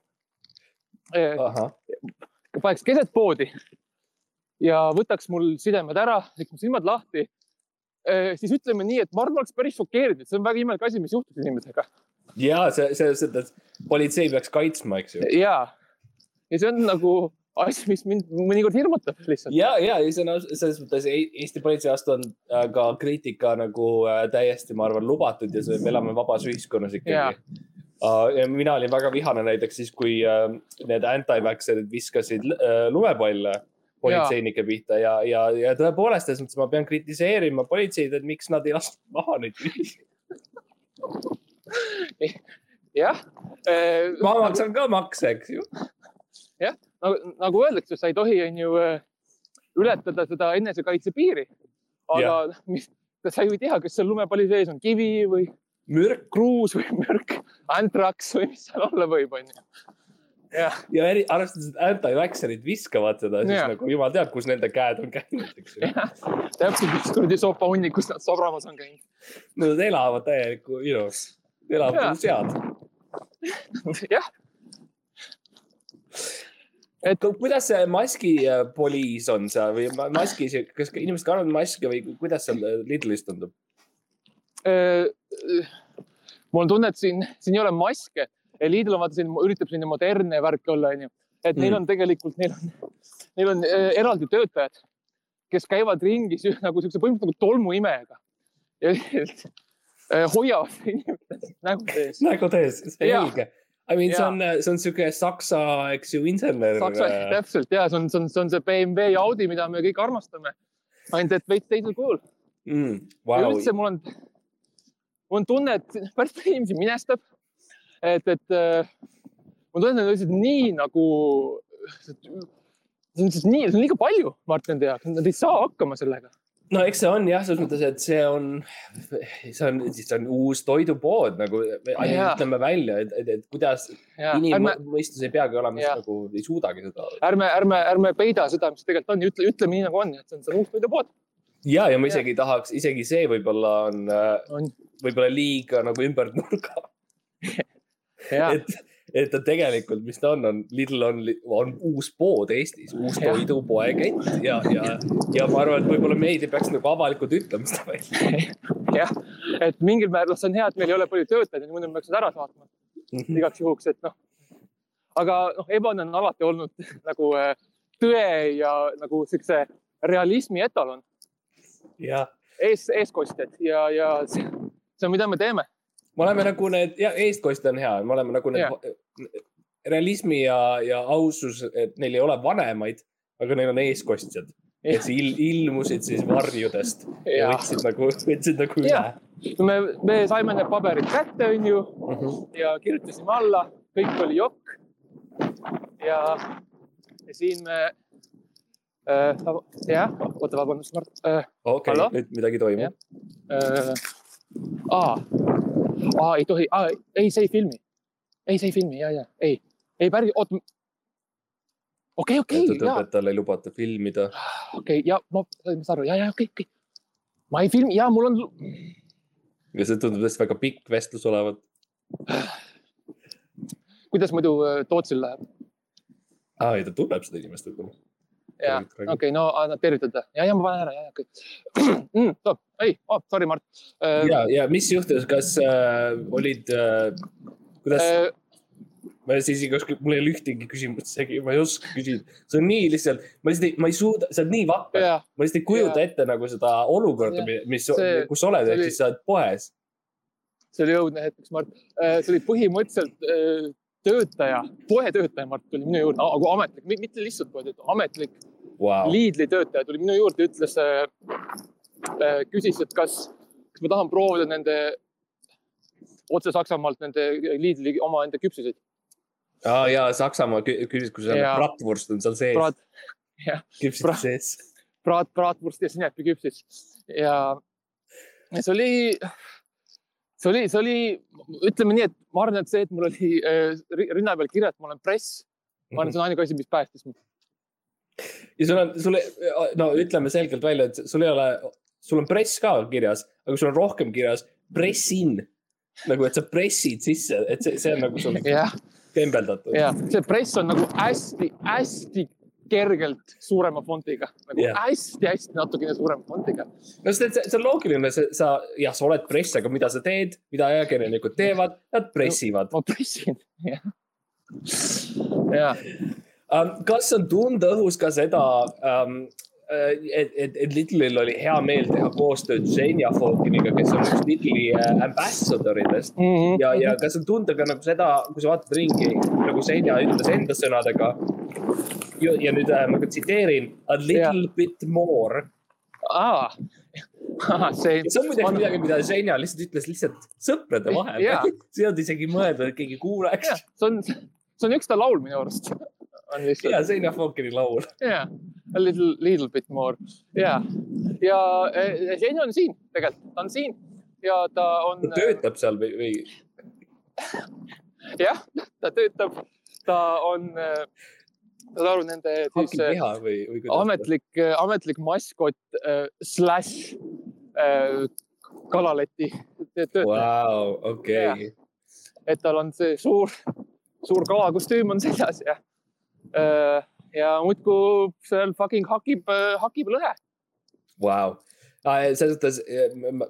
ahah, paneks keset poodi ja võtaks mul sidemed ära, mu silmad lahti. siis ütleme nii, et ma arvan, oleks päris šokeeritud, see on väga imelik asi, mis juhtus inimesega. Ja see, see, seda politsei peaks kaitsma, eks ju. ja, ja see on nagu asi, mis mind mõnikord hirmutab lihtsalt. ja, ja see on selles mõttes E- Eesti politsei vastu on äh, ka kriitika nagu äh, täiesti, ma arvan, lubatud ja see, me elame vabas ühiskonnas ikkagi. ja mina olin väga vihane näiteks siis, kui äh, need anti-vaxxerid viskasid äh, lumepalle politseinike pihta ja, ja, ja tõepoolest, selles mõttes ma pean kritiseerima politseid, et miks nad ei lasknud maha neid. jah. ma maksan ka makse, eks ju. nagu, nagu öeldakse, sa ei tohi, onju, ületada seda enesekaitse piiri. aga mis, sa ju ei tea, kas seal lumepalli sees on kivi või mürk kruus või mürk, antraks või mis seal olla võib, onju. jah, ja eri, arvestades, et anti-vaxxerid viskavad seda, siis Jaa. nagu jumal teab, kus nende käed on käinud, eks ju. täpselt üks kuradi sopahunnikus nad sobramas on käinud. Nad elavad täielikku, you know, elavad nagu sead. jah, et kuidas see maskipoliis on seal või ma- maski, kas ka inimesed kannavad maske või kuidas seal Lidlis tundub? Äh, mul on tunne, et siin, siin ei ole maske. Lidl on vaata siin, üritab selline modernne värk olla, onju. et neil Mm. on tegelikult, neil on, neil on äh, eraldi töötajad, kes käivad ringis ju nagu siukse põhimõtteliselt nagu tolmuimejaga. ja äh, hoiavad inimeste nägu ees. nägu tees, Jaa. selge. I mean, see on, see on sihuke saksa, eks ju, insener. Saksa, täpselt ja see on, see on, see on see BMW ja Audi, mida me kõik armastame. ainult, et veits teisel kujul mm,. wow.. ja üldse mul on, mul on tunne, et päris palju inimesi minestab. et, et äh, mul on tunne, et on lihtsalt nii nagu, see on lihtsalt nii, see on liiga palju Martin jaoks, nad ei saa hakkama sellega. No eks see on jah, selles mõttes, et see on, see on, see on uus toidupood nagu ütleme välja, et, et, et kuidas ärme, inimmõistus ei peagi olema, nagu ei suudagi seda. ärme, ärme, ärme peida seda, mis tegelikult on ja ütle, ütleme nii nagu on, et see on, see on uus toidupood. ja, ja ma isegi tahaks, isegi see võib-olla on, on. võib-olla liiga nagu ümber nurga, ja, et, et ta tegelikult, mis ta on, on Lidl on, on uus pood Eestis, uus Jah. toidupoekett ja, ja, ja ma arvan, et võib-olla meedia peaks nagu avalikult ütlema seda välja. jah, et mingil määral see on hea, et meil ei ole palju töötajaid, muidu me peaks nad ära saatma igaks juhuks, et noh. aga noh, Ebon on alati olnud nagu äh, tõe ja nagu siukse realismi etalon, jah, ees, eeskostjad ja, ja see, see on, mida me teeme. Me oleme nagu need, ja eestkost on hea, me oleme nagu need realismi ja, ja ausus, et neil ei ole vanemaid, aga neil on eeskostjad, kes il, ilmusid siis varjudest ja, ja võtsid nagu, võtsid nagu üle Jah. me, me saime need paberid kätte, onju mm. -hmm. ja kirjutasime alla, kõik oli jokk. ja, ja siin me äh,. jah, oota, vabandust, Mart äh,. okei okay,, nüüd midagi toimub. äh,. aa, aa, ei tohi, ei, see ei filmi. ei, see ei filmi ja, ja ei, ei päris, oota. okei, okei, et ja, õpetajal ei lubata filmida. okei ja ma sain aru ja, ja okei, okei. ma ei filmi ja mul on, ja see tundub tõesti väga pikk vestlus olevat. kuidas muidu äh, Tootsil läheb? aa, ei ta tunneb seda inimest võib-olla. ja, okei okay,, no annad tervitada ja, ja ma panen ära, ja, okei okay.. ei oh,, sorry, Mart äh,. ja, ja mis juhtus, kas äh, olid äh,, kuidas äh,, äh, ma siis ei oska, mul ei ole ühtegi küsimust isegi, ma ei oska küsida. see on nii lihtsalt, ma lihtsalt ei, ma ei suuda, sa oled nii vapper, ja ma lihtsalt ei kujuta Jaa. ette nagu seda olukorda Jah., mis, kus sa oled, ehk siis sa oled poes. see oli õudne hetk, Mart. see oli põhimõtteliselt äh, töötaja, poetöötaja, Mart tuli minu juurde, aga ametlik, mitte lihtsalt poetöötaja, ametlik Wow. Lidli töötaja tuli minu juurde, ütles, küsis, et kas, kas ma tahan proovida nende otse Saksamaalt nende Lidli omaenda küpsiseid. Ah, ja Saksamaa kü- küsis, kui seal bratwurst on seal sees, praad, küpsite bra- sees. praad, praatwurst ja sinepiküpsis ja ja see oli, see oli, see oli, ütleme nii, et ma arvan, et see, et mul oli äh, ri- rinna peal kirjas, et ma olen press, ma arvan, see on ainuke asi, mis päästis mind. ja sul on, sul, no ütleme selgelt välja, et sul ei ole, sul on press ka kirjas, aga sul on rohkem kirjas press in. nagu, et sa pressid sisse, et see, see on nagu sul jah, kembeldatud. ja see press on nagu hästi-hästi kergelt suurema fontiga nagu Jah. hästi-hästi natukene suurema fontiga. no see, see see on loogiline, sa, jah, sa oled press, aga mida sa teed, mida ajakirjanikud teevad, nad pressivad. ma pressin, jah. ja, kas on tunda õhus ka seda, et, et, et Lidlil oli hea meel teha koostööd Xenia Falkiniga, kes on üks Lidli äh, ambassador idest Mhm. ja, ja kas on tunda ka nagu seda, kui sa vaatad ringi, nagu Xenia ütles enda sõnadega. ja nüüd äh, ma ka tsiteerin, a little Jah. bit more. aa, see, see on muidugi midagi, mida Xenia lihtsalt ütles lihtsalt sõprade vahel Jaa. see ei olnud isegi mõeldud, et keegi kuuleks. see on, see on üks ta laul minu arust. On lihtsalt ja Xenia Falkini laul. yeah., a little, little bit more. Ja, ja eh, Jen on siin tegelikult, ta on siin. Ja ta on ta, töötab seal või, või jah, ta töötab, ta on, saad aru, nende siis või, või ametlik, ametlik maskott äh, slash äh, kalaleti töötaja. Vau, okei. et tal on see suur, suur kalakostüüm on seljas ja, ja muudkui seal fucking hakib, hakib lõhe. Vau. selles suhtes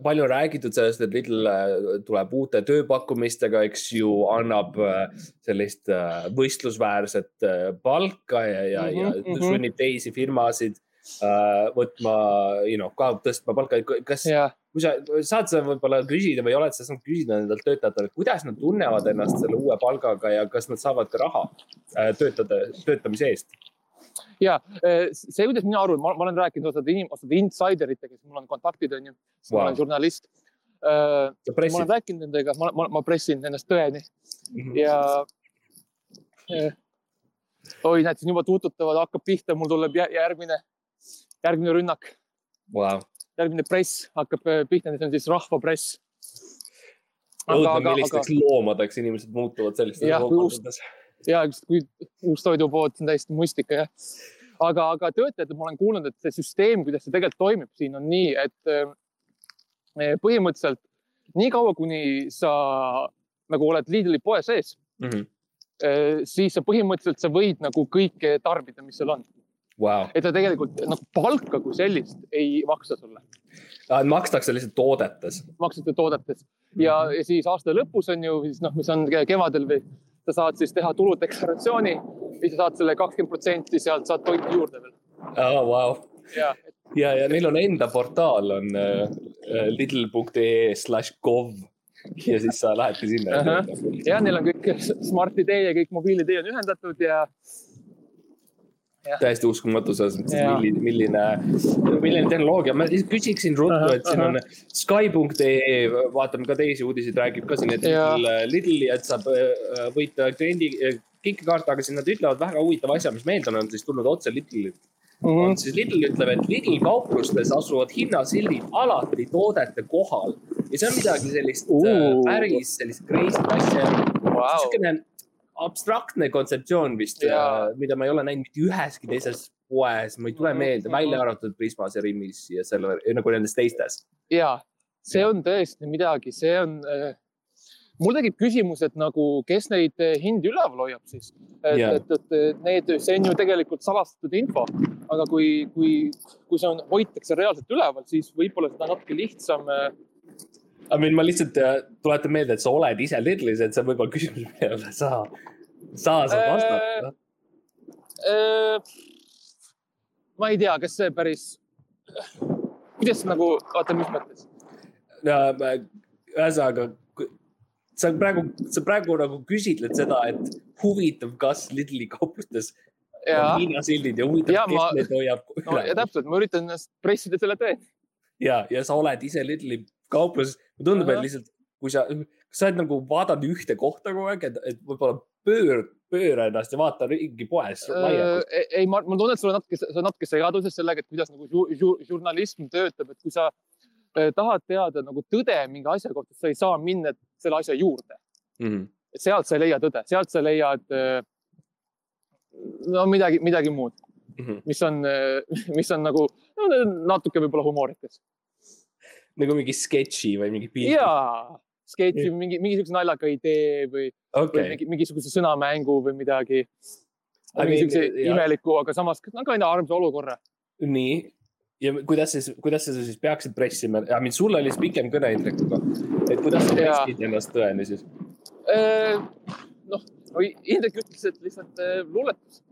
palju on räägitud sellest, et Lidl äh, tuleb uute tööpakkumistega, eks ju, annab äh, sellist äh, võistlusväärset äh, palka ja, ja, ja Mhm, sunnib teisi firmasid äh, võtma, you know, ka tõstma palka. kas, ja kui sa saad seda võib-olla küsida või oled sa saanud küsida nendelt töötajatelt, kuidas nad tunnevad ennast selle uue palgaga ja kas nad saavad ka raha äh, töötada, töötamise eest? ja eh, see, kuidas mina aru, ma ma olen rääkinud osade inim-, osade insider itega, kes mul on kontaktid, onju. ma Vau. olen žurnalist. sa ma olen? rääkinud nendega, ma, ma, ma pressin ennast tõeni Mhm. ja eh, oi, näed, siin juba tuututavad, hakkab pihta, mul tuleb jä- järgmine, järgmine rünnak, Vau, järgmine press hakkab eh, pihta, see on siis rahvapress. õudne, millisteks loomadeks inimesed muutuvad sellistes olukordades. ja kui uus toidupood, see on täiesti mustika jah. aga, aga töötajatelt ma olen kuulnud, et see süsteem, kuidas see tegelikult toimib siin on nii, et eh, põhimõtteliselt niikaua, kuni sa nagu oled Lidli poe sees, Mhm. siis sa põhimõtteliselt sa võid nagu kõike tarbida, mis seal on, Vau, et ta tegelikult nagu palka kui sellist ei maksa sulle, makstakse lihtsalt toodetes. maksate toodetes ja, ja siis aasta lõpus on ju siis noh, mis on ke- kevadel või sa saad siis teha tuludeklaratsiooni ja sa saad selle kakskümmend protsenti sealt saad toitu juurde veel oh,. Wow. ja ja, ja neil on enda portaal on äh, äh, lidl.ee slash gov ja siis sa lähedki sinna Ahah.. ja neil on kõik Smart ID ja kõik mobiil-ID on ühendatud ja täiesti uskumatu selles mõttes, Jaa. milline, milline, milline tehnoloogia, ma küsiksin ruttu, et siin on Sky.ee, vaatame ka teisi uudiseid, räägib ka siin, et. Lidl, Lidli, et saab äh, võita kliendi äh, kinkekaarte, aga siis nad ütlevad väga huvitava asja, mis meelde on, on siis tulnud otse Lidlilt. Mhm. on siis Lidl ütleb, et Lidl kauplustes asuvad hinnasildid alati toodete kohal ja see on midagi sellist uh. Päris sellist crazy't asja Vau. niisugune abstraktne kontseptsioon vist Jaa., mida ma ei ole näinud mitte üheski teises poes, ma ei tule Mhm, meelde, välja arvatud Prismas ja Rimis ja selle nagu nendes teistes. ja see on tõesti midagi, see on äh, mul tekib küsimus, et nagu, kes neid eh, hindi üleval hoiab siis. et et, et need, see on ju tegelikult salastatud info, aga kui, kui, kui see on, hoitakse reaalselt üleval, siis võib-olla seda natuke lihtsam. I mean, ma lihtsalt äh, tuletan meelde, et sa oled ise Lidlis, et see on võib-olla küsimus, millele sa, sa saad Äh, vastata. äh, ma ei tea, kas see päris, kuidas nagu, oota, mis mõttes? ühesõnaga, sa praegu, sa praegu nagu küsitled seda, et huvitav, kas Lidli kauplustes ja, Hiina sildid ja huvitav kes ma- need hoiab no ja täpselt, ma üritan ennast pressida selle tõeni. ja, ja sa oled ise Lidli kaupluses, tundub, et lihtsalt kui sa, sa oled nagu vaadanud ühte kohta kogu aeg, et, et võib-olla pöör, pööra ennast ja vaata ringi poes laiemalt. ei, ma, ma tunnen, et sul on natuke, sa oled natuke segaduses sellega, et kuidas nagu žu, žu, žurnalism töötab, et kui sa eh, tahad teada nagu tõde mingi asja kohta, sa ei saa minna selle asja juurde. Mhm. et sealt sa ei leia tõde, sealt sa leiad eh, no midagi, midagi muud, Mhm. mis on, mis on nagu no, natuke võib-olla humoorikas nagu mingi sketši või mingi pildi. ja sketši, mingi, mingisuguse naljaka idee või, või okei, mingi, mingisuguse sõnamängu või midagi. I mean, mingisuguse jah. imeliku, aga samas nagu aina armsa olukorra nii. ja kuidas siis, kuidas sa siis peaksid pressima, sul oli siis pikem kõne Indrekuga. et kuidas sa Jaa. pressid ennast tõeni siis? Äh, noh, Indrek ütles, et lihtsalt äh, luuletus,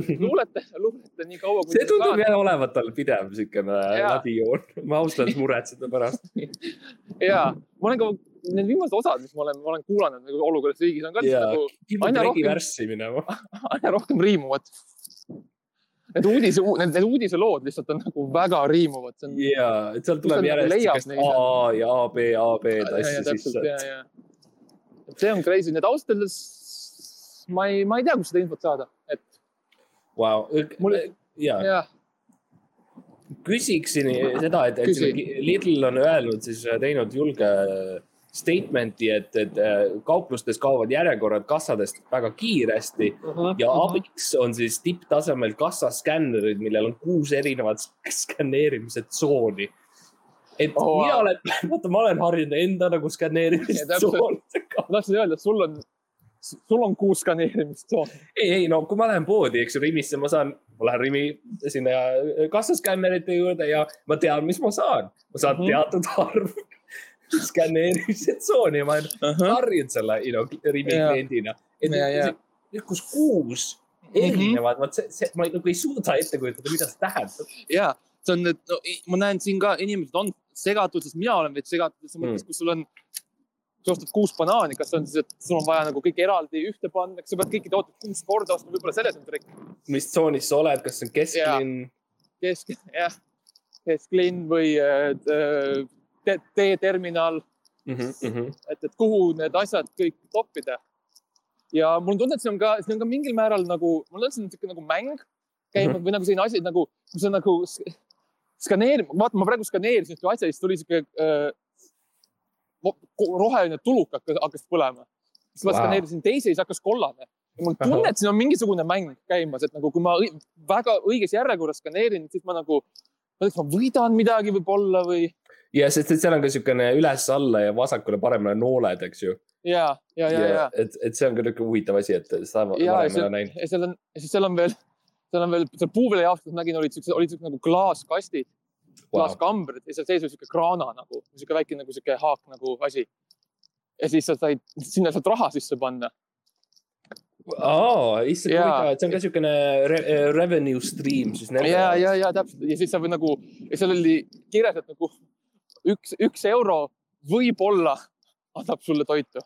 luuleta, luuleta nii kaua, see tundub jälle olevat tal pidev Jaa. läbijoon. ma ausalt muretsen ta pärast. ja ma olen ka need viimased osad, mis ma olen, ma olen kuulanud nagu olukorras riigis on ka Jaa. nagu Aina rohkem- aina rohkem riimuvad. Need uudise, need, need uudiselood lihtsalt on nagu väga riimuvad, ja, et sealt tuleb nagu järjest siukest? A ja A, B, A, B-d asju täpselt ja, sisse. ja. see on crazy, need ausalt öeldes ma ei, ma ei tea, kust seda infot saada, et Vau, Mul- ja jah, küsiksin seda, et, et Lidl on öelnud siis äh, teinud julge statement'i, et, et äh, kauplustes kaovad järjekorrad kassadest väga kiiresti ja Mhm. abiks on siis tipptasemel kassaskännerid, millel on kuus erinevat skänneerimise tsooni. et Oh, mina wow. olen, vaata, ma olen harjunud enda nagu Ja skänneerimistsoonidega. ma tahtsin öelda, et sul on, sul on kuus skaneerimistsooni. ei, ei no kui ma lähen poodi, eks ju, Rimisse ma saan, ma lähen Rimi sinna kassaskännerite juurde ja ma tean, mis ma saan. ma saan Mhm. teatud arv skänneerimise tsooni ja ma olen harjunud selle, you know, Rimi Jaa. kliendina. et Ja, ja. nüüd- kus kuus erinevad, vot see, see, ma nagu ei suuda ette kujutada, mida see tähendab. ja see on, et no, ma näen siin ka inimesed on segatud, sest mina olen veits segatud, selles mõttes, kus sul on, sa ostad kuus banaani, kas see on siis, et sul on vaja nagu kõik eraldi ühte panna, kas sa pead kõiki tooteid kuus korda ostma, võib-olla selles on trikk. mis tsoonis sa oled, kas see on kesklinn? kesk, jah, kesklinn või äh, te- teeterminal, Mhm, et, et kuhu need asjad kõik toppida. ja mul on tunne, et see on ka, see on ka mingil määral nagu, mul on see on niisugune nagu mäng käimas Mhm. või nagu selline asi nagu, kui sa nagu sk- skaneerid, vaata, ma praegu skaneerisin ühte asja ja siis tuli sihuke äh, roheline tuluk hakkas, põlema. siis ma Vau. skaneerisin teise ja siis hakkas kollane. ja mul tunne, et siin on mingisugune mäng käimas, et nagu kui ma väga õiges järjekorras skaneerin, siis ma nagu, ma ei tea, kas ma võidan midagi võib-olla või ja sest, et seal on ka niisugune üles-alla ja vasakule-paremale nooled, eks ju. ja, ja, ja, ja, et, et see on ka niisugune huvitav asi, et seda ma ja, ja varem ei ole, näinud. ja seal on, ja siis seal on veel, seal on veel seal puuviljajaoskonnas nägin, olid siuksed, olid siuksed nagu klaaskastid wow., klaaskambrid ja seal sees oli siuke kraana nagu, siuke väike nagu siuke haak nagu asi. ja siis sa said sinna saad raha sisse panna. aa, issand huvitav, et see on ka niisugune re revenue stream siis ja, ja, ja täpselt ja siis sa või nagu ja seal oli kirjas, et nagu üks, üks euro võib-olla annab sulle toitu.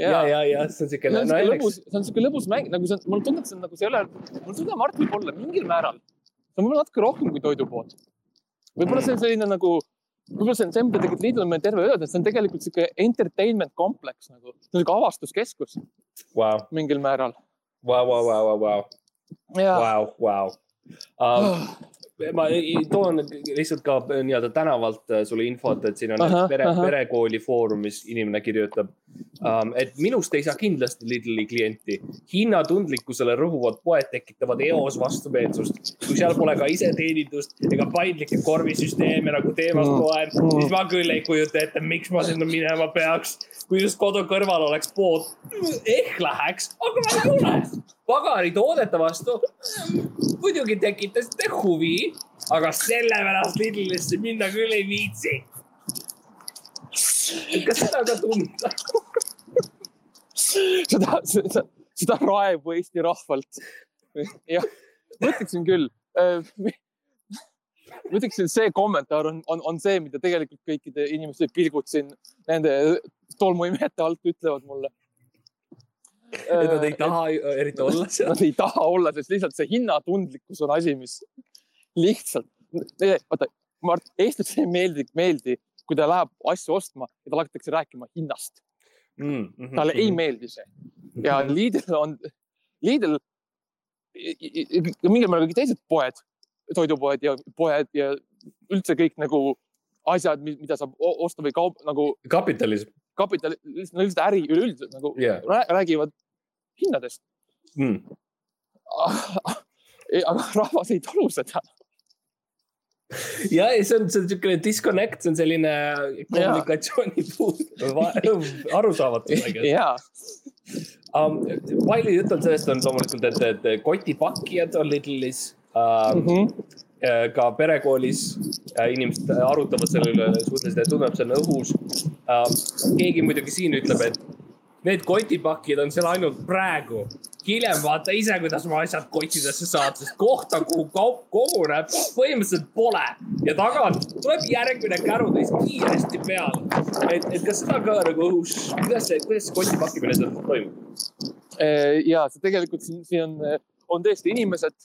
ja, ja, ja see on see niisugune, on siuke lõbus, see on siuke lõbus mäng, nagu see on, mul tundub, et see on nagu see ei ole, mul tunne, Mart võib olla mingil määral, on võib-olla natuke rohkem kui toidupood. võib-olla see on selline nagu, võib-olla see mida tegelikult meil terve et see on tegelikult siuke entertainment kompleks nagu, siuke avastuskeskus vau, mingil määral. vau, vau, vau, vau, ja vau, vau. Ma toon lihtsalt ka nii-öelda tänavalt äh, sulle infot, et siin on Ahah, pere, perekooli foorumis inimene kirjutab um,, et minust ei saa kindlasti Lidli klienti. hinnatundlikkusele rõhuvad poed tekitavad eos vastumeelsust. kui seal pole ka iseteenindust ega paindlikke korvisüsteeme nagu teemas Mm. poed, Mm. siis ma küll ei kujuta ette, miks ma sinna minema peaks. Kui just kodu kõrval oleks pood, ehk läheks, aga ma ei ole. pagaritoodete vastu muidugi tekitasite huvi, aga sellepärast Lidlisse minna küll ei viitsi. kas seda ka tunda? seda, seda, seda raevu Eesti rahvalt. jah, ma ütleksin küll. Ma ütleksin, et see kommentaar on, on, on see, mida tegelikult kõikide inimeste pilgud siin nende tolmuimejate alt ütlevad mulle. et nad ei taha eriti olla seal. Nad ei taha olla, sest lihtsalt see hinnatundlikkus on asi, mis lihtsalt, vaata, Mart, eestlasele ei meeldi, meeldi, kui ta läheb asju ostma ja talle hakatakse rääkima hinnast. Mm, talle ei meeldi see ja Lidl on, Lidl ja mingil määral kõik teised poed, toidupoed ja poed ja üldse kõik nagu asjad, mida saab osta või kaup nagu kapitalism kapital, lihtsalt äri üleüldiselt nagu yeah.. rää- räägivad hinnadest. Mm. aga rahvas ei talu seda. ja, ja see on, see on niisugune disconnect, see on selline kommunikatsiooni puud, arusaamatus. ja, Um, palju juttu on sellest on loomulikult, et, et kotipakkijad on Lidlis um,. Mhm. ka perekoolis äh, inimesed arutavad selle üle suhteliselt, tundub, see on õhus keegi muidugi siin ütleb, et need kotipakkijad on seal ainult praegu. hiljem vaata ise, kuidas oma asjad kottidesse saad, sest kohta, kuhu kaup koguneb, põhimõtteliselt pole ja tagant tuleb järgmine käru teist kiiresti peale. et, et kas seda ka nagu õhus, kuidas see, kuidas see koti pakkimine seal toimub? ja see tegelikult siin, siin on, on tõesti inimesed,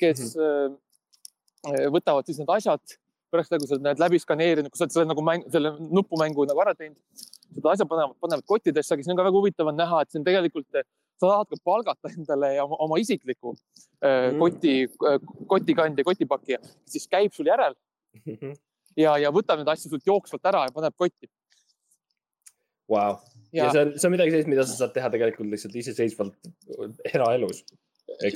kes mm -hmm. võtavad siis need asjad pärast nagu sa oled läbi skaneerinud, kui sa oled selle nagu mäng, selle nupumängu nagu ära teinud, seda asja panevad, panevad kottidesse, aga siin on ka väga huvitav on näha, et siin tegelikult sa tahad ka palgata endale oma, oma isikliku mm. koti, kotikandja, kotipakkija, siis käib sul järel ja, ja võtab neid asju sult jooksvalt ära ja paneb kotti. Vau, ja see on, see on midagi sellist, mida sa saad teha tegelikult lihtsalt iseseisvalt eraelus.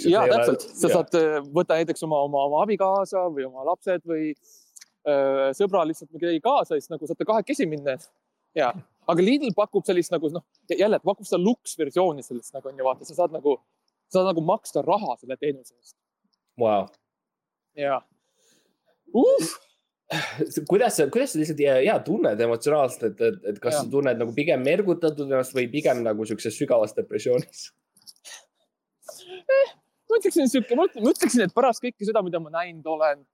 Ja täpselt, sa ja. saad võtta näiteks oma, oma, oma abikaasa või oma lapsed või öö, sõbra lihtsalt või kedagi kaasa, siis nagu saate kahekesi minna. ja, aga Lidl pakub sellist nagu noh, jälle pakub seda luksversiooni sellest nagu on ju vaata, sa saad nagu, saad nagu maksta raha selle teenuse eest. Vau. ja uh!. kuidas sa, kuidas sa lihtsalt ja, ja tunned emotsionaalselt, et, et, et kas ja. sa tunned nagu pigem mergutatud ennast või pigem nagu siukses sügavas depressioonis? Eh, ma ütleksin sihuke, ma ütleksin, et pärast kõike seda, mida ma näinud olen,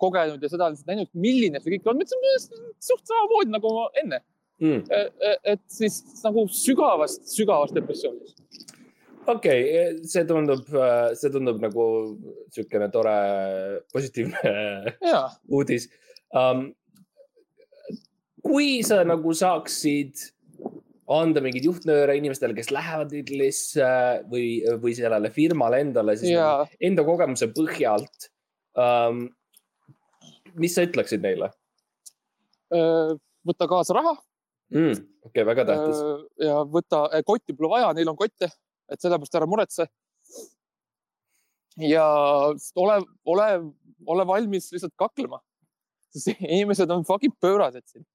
kogenud ja seda näinud, milline see kõik on, ma ütlesin suht samamoodi nagu enne mm.. et siis nagu sügavast, sügavast depressioonis okei okay,, see tundub, see tundub nagu niisugune tore positiivne ja. uudis um,. kui sa nagu saaksid anda mingeid juhtnööre inimestele, kes lähevad Lidlisse või, või sellele firmale endale, siis nagu enda kogemuse põhjalt um,. mis sa ütleksid neile? võta kaasa raha mm,. okei okay,, väga tähtis. ja võta, kotti pole vaja, neil on kotte et sellepärast ära muretse. ja ole, ole, ole valmis lihtsalt kaklema. sest inimesed on fucking pöörased siin.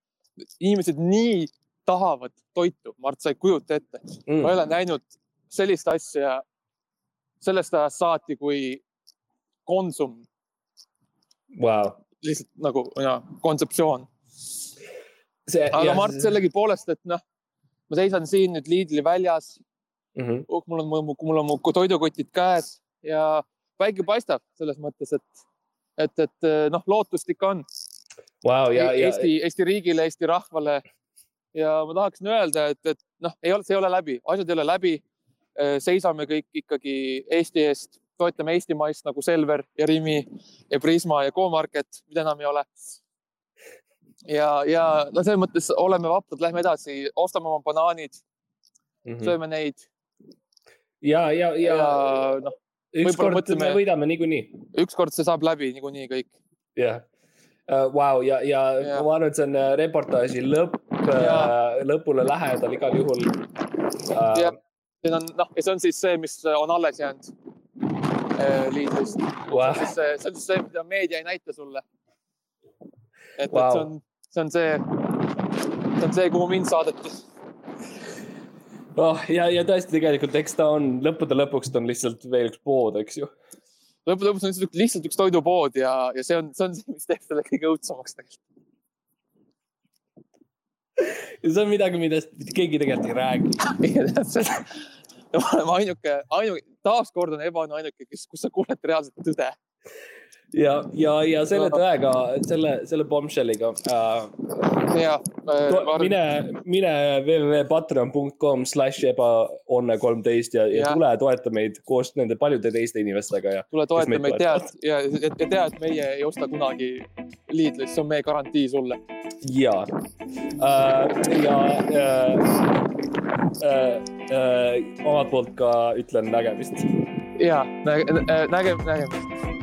inimesed nii tahavad toitu, Mart, sa ei kujuta ette mm.. ma ei ole näinud sellist asja sellest ajast saati, kui Konsum wow.. lihtsalt nagu ja, kontseptsioon. aga ja, Mart sellegipoolest, et noh, ma seisan siin nüüd Lidli väljas mm. -hmm. Uh, mul on, mul on mu toidukotid käes ja päike paistab selles mõttes, et, et, et noh, lootust ikka on wow,. Ja, Eesti, Eesti riigile, Eesti rahvale. Ja ma tahaksin öelda, et, et noh, ei ole, see ei ole läbi, asjad ei ole läbi. seisame kõik ikkagi Eesti eest, toetame eestimaist nagu Selver ja Rimi ja Prisma ja Go-Market, mida enam ei ole. ja, ja no selles mõttes oleme vaprad, lähme edasi, ostame oma banaanid mm, -hmm. sööme neid ja, ja, ja, ja noh, ükskord me võidame niikuinii ükskord see saab läbi niikuinii kõik. jah uh,. Vau ja, ja Jah. ma arvan, et see on äh, reportaaži lõpp uh,, lõpule lähedal igal juhul uh, Jah.. see on noh, ja see on siis see, mis on alles jäänud äh, liidrist. Wow. siis see, see on siis see, mida meedia ei näita sulle. et, et Vau. see on, see on see, see on see, kuhu mind saadeti. oh, ja, ja tõesti tegelikult, eks ta on lõppude lõpuks ta on lihtsalt veel üks pood, eks ju. Lõppude lõpuks on lihtsalt, lihtsalt üks toidupood ja, ja see on, see on see, mis teeb selle kõige õudsemaks tegelikult. ja see on midagi, millest keegi tegelikult ei räägi. me oleme ainuke, ainuke, taaskord on Evan ainuke, kes, kus sa kuuled reaalset tõde. ja, ja, ja selle tõega, selle, selle bombshell'iga äh, ja to, mine, mine www.patreon.com slash ebaonne kolmteist ja, ja Jah. tule toeta meid koos nende paljude teiste inimestega ja tule toeta meid tead ja, ja, ja tea, et meie ei osta kunagi liidlist, see on meie garantii sulle. ja äh,, ja äh, äh, äh, omalt poolt ka ütlen nägemist. ja näge, nägem-, nägemist.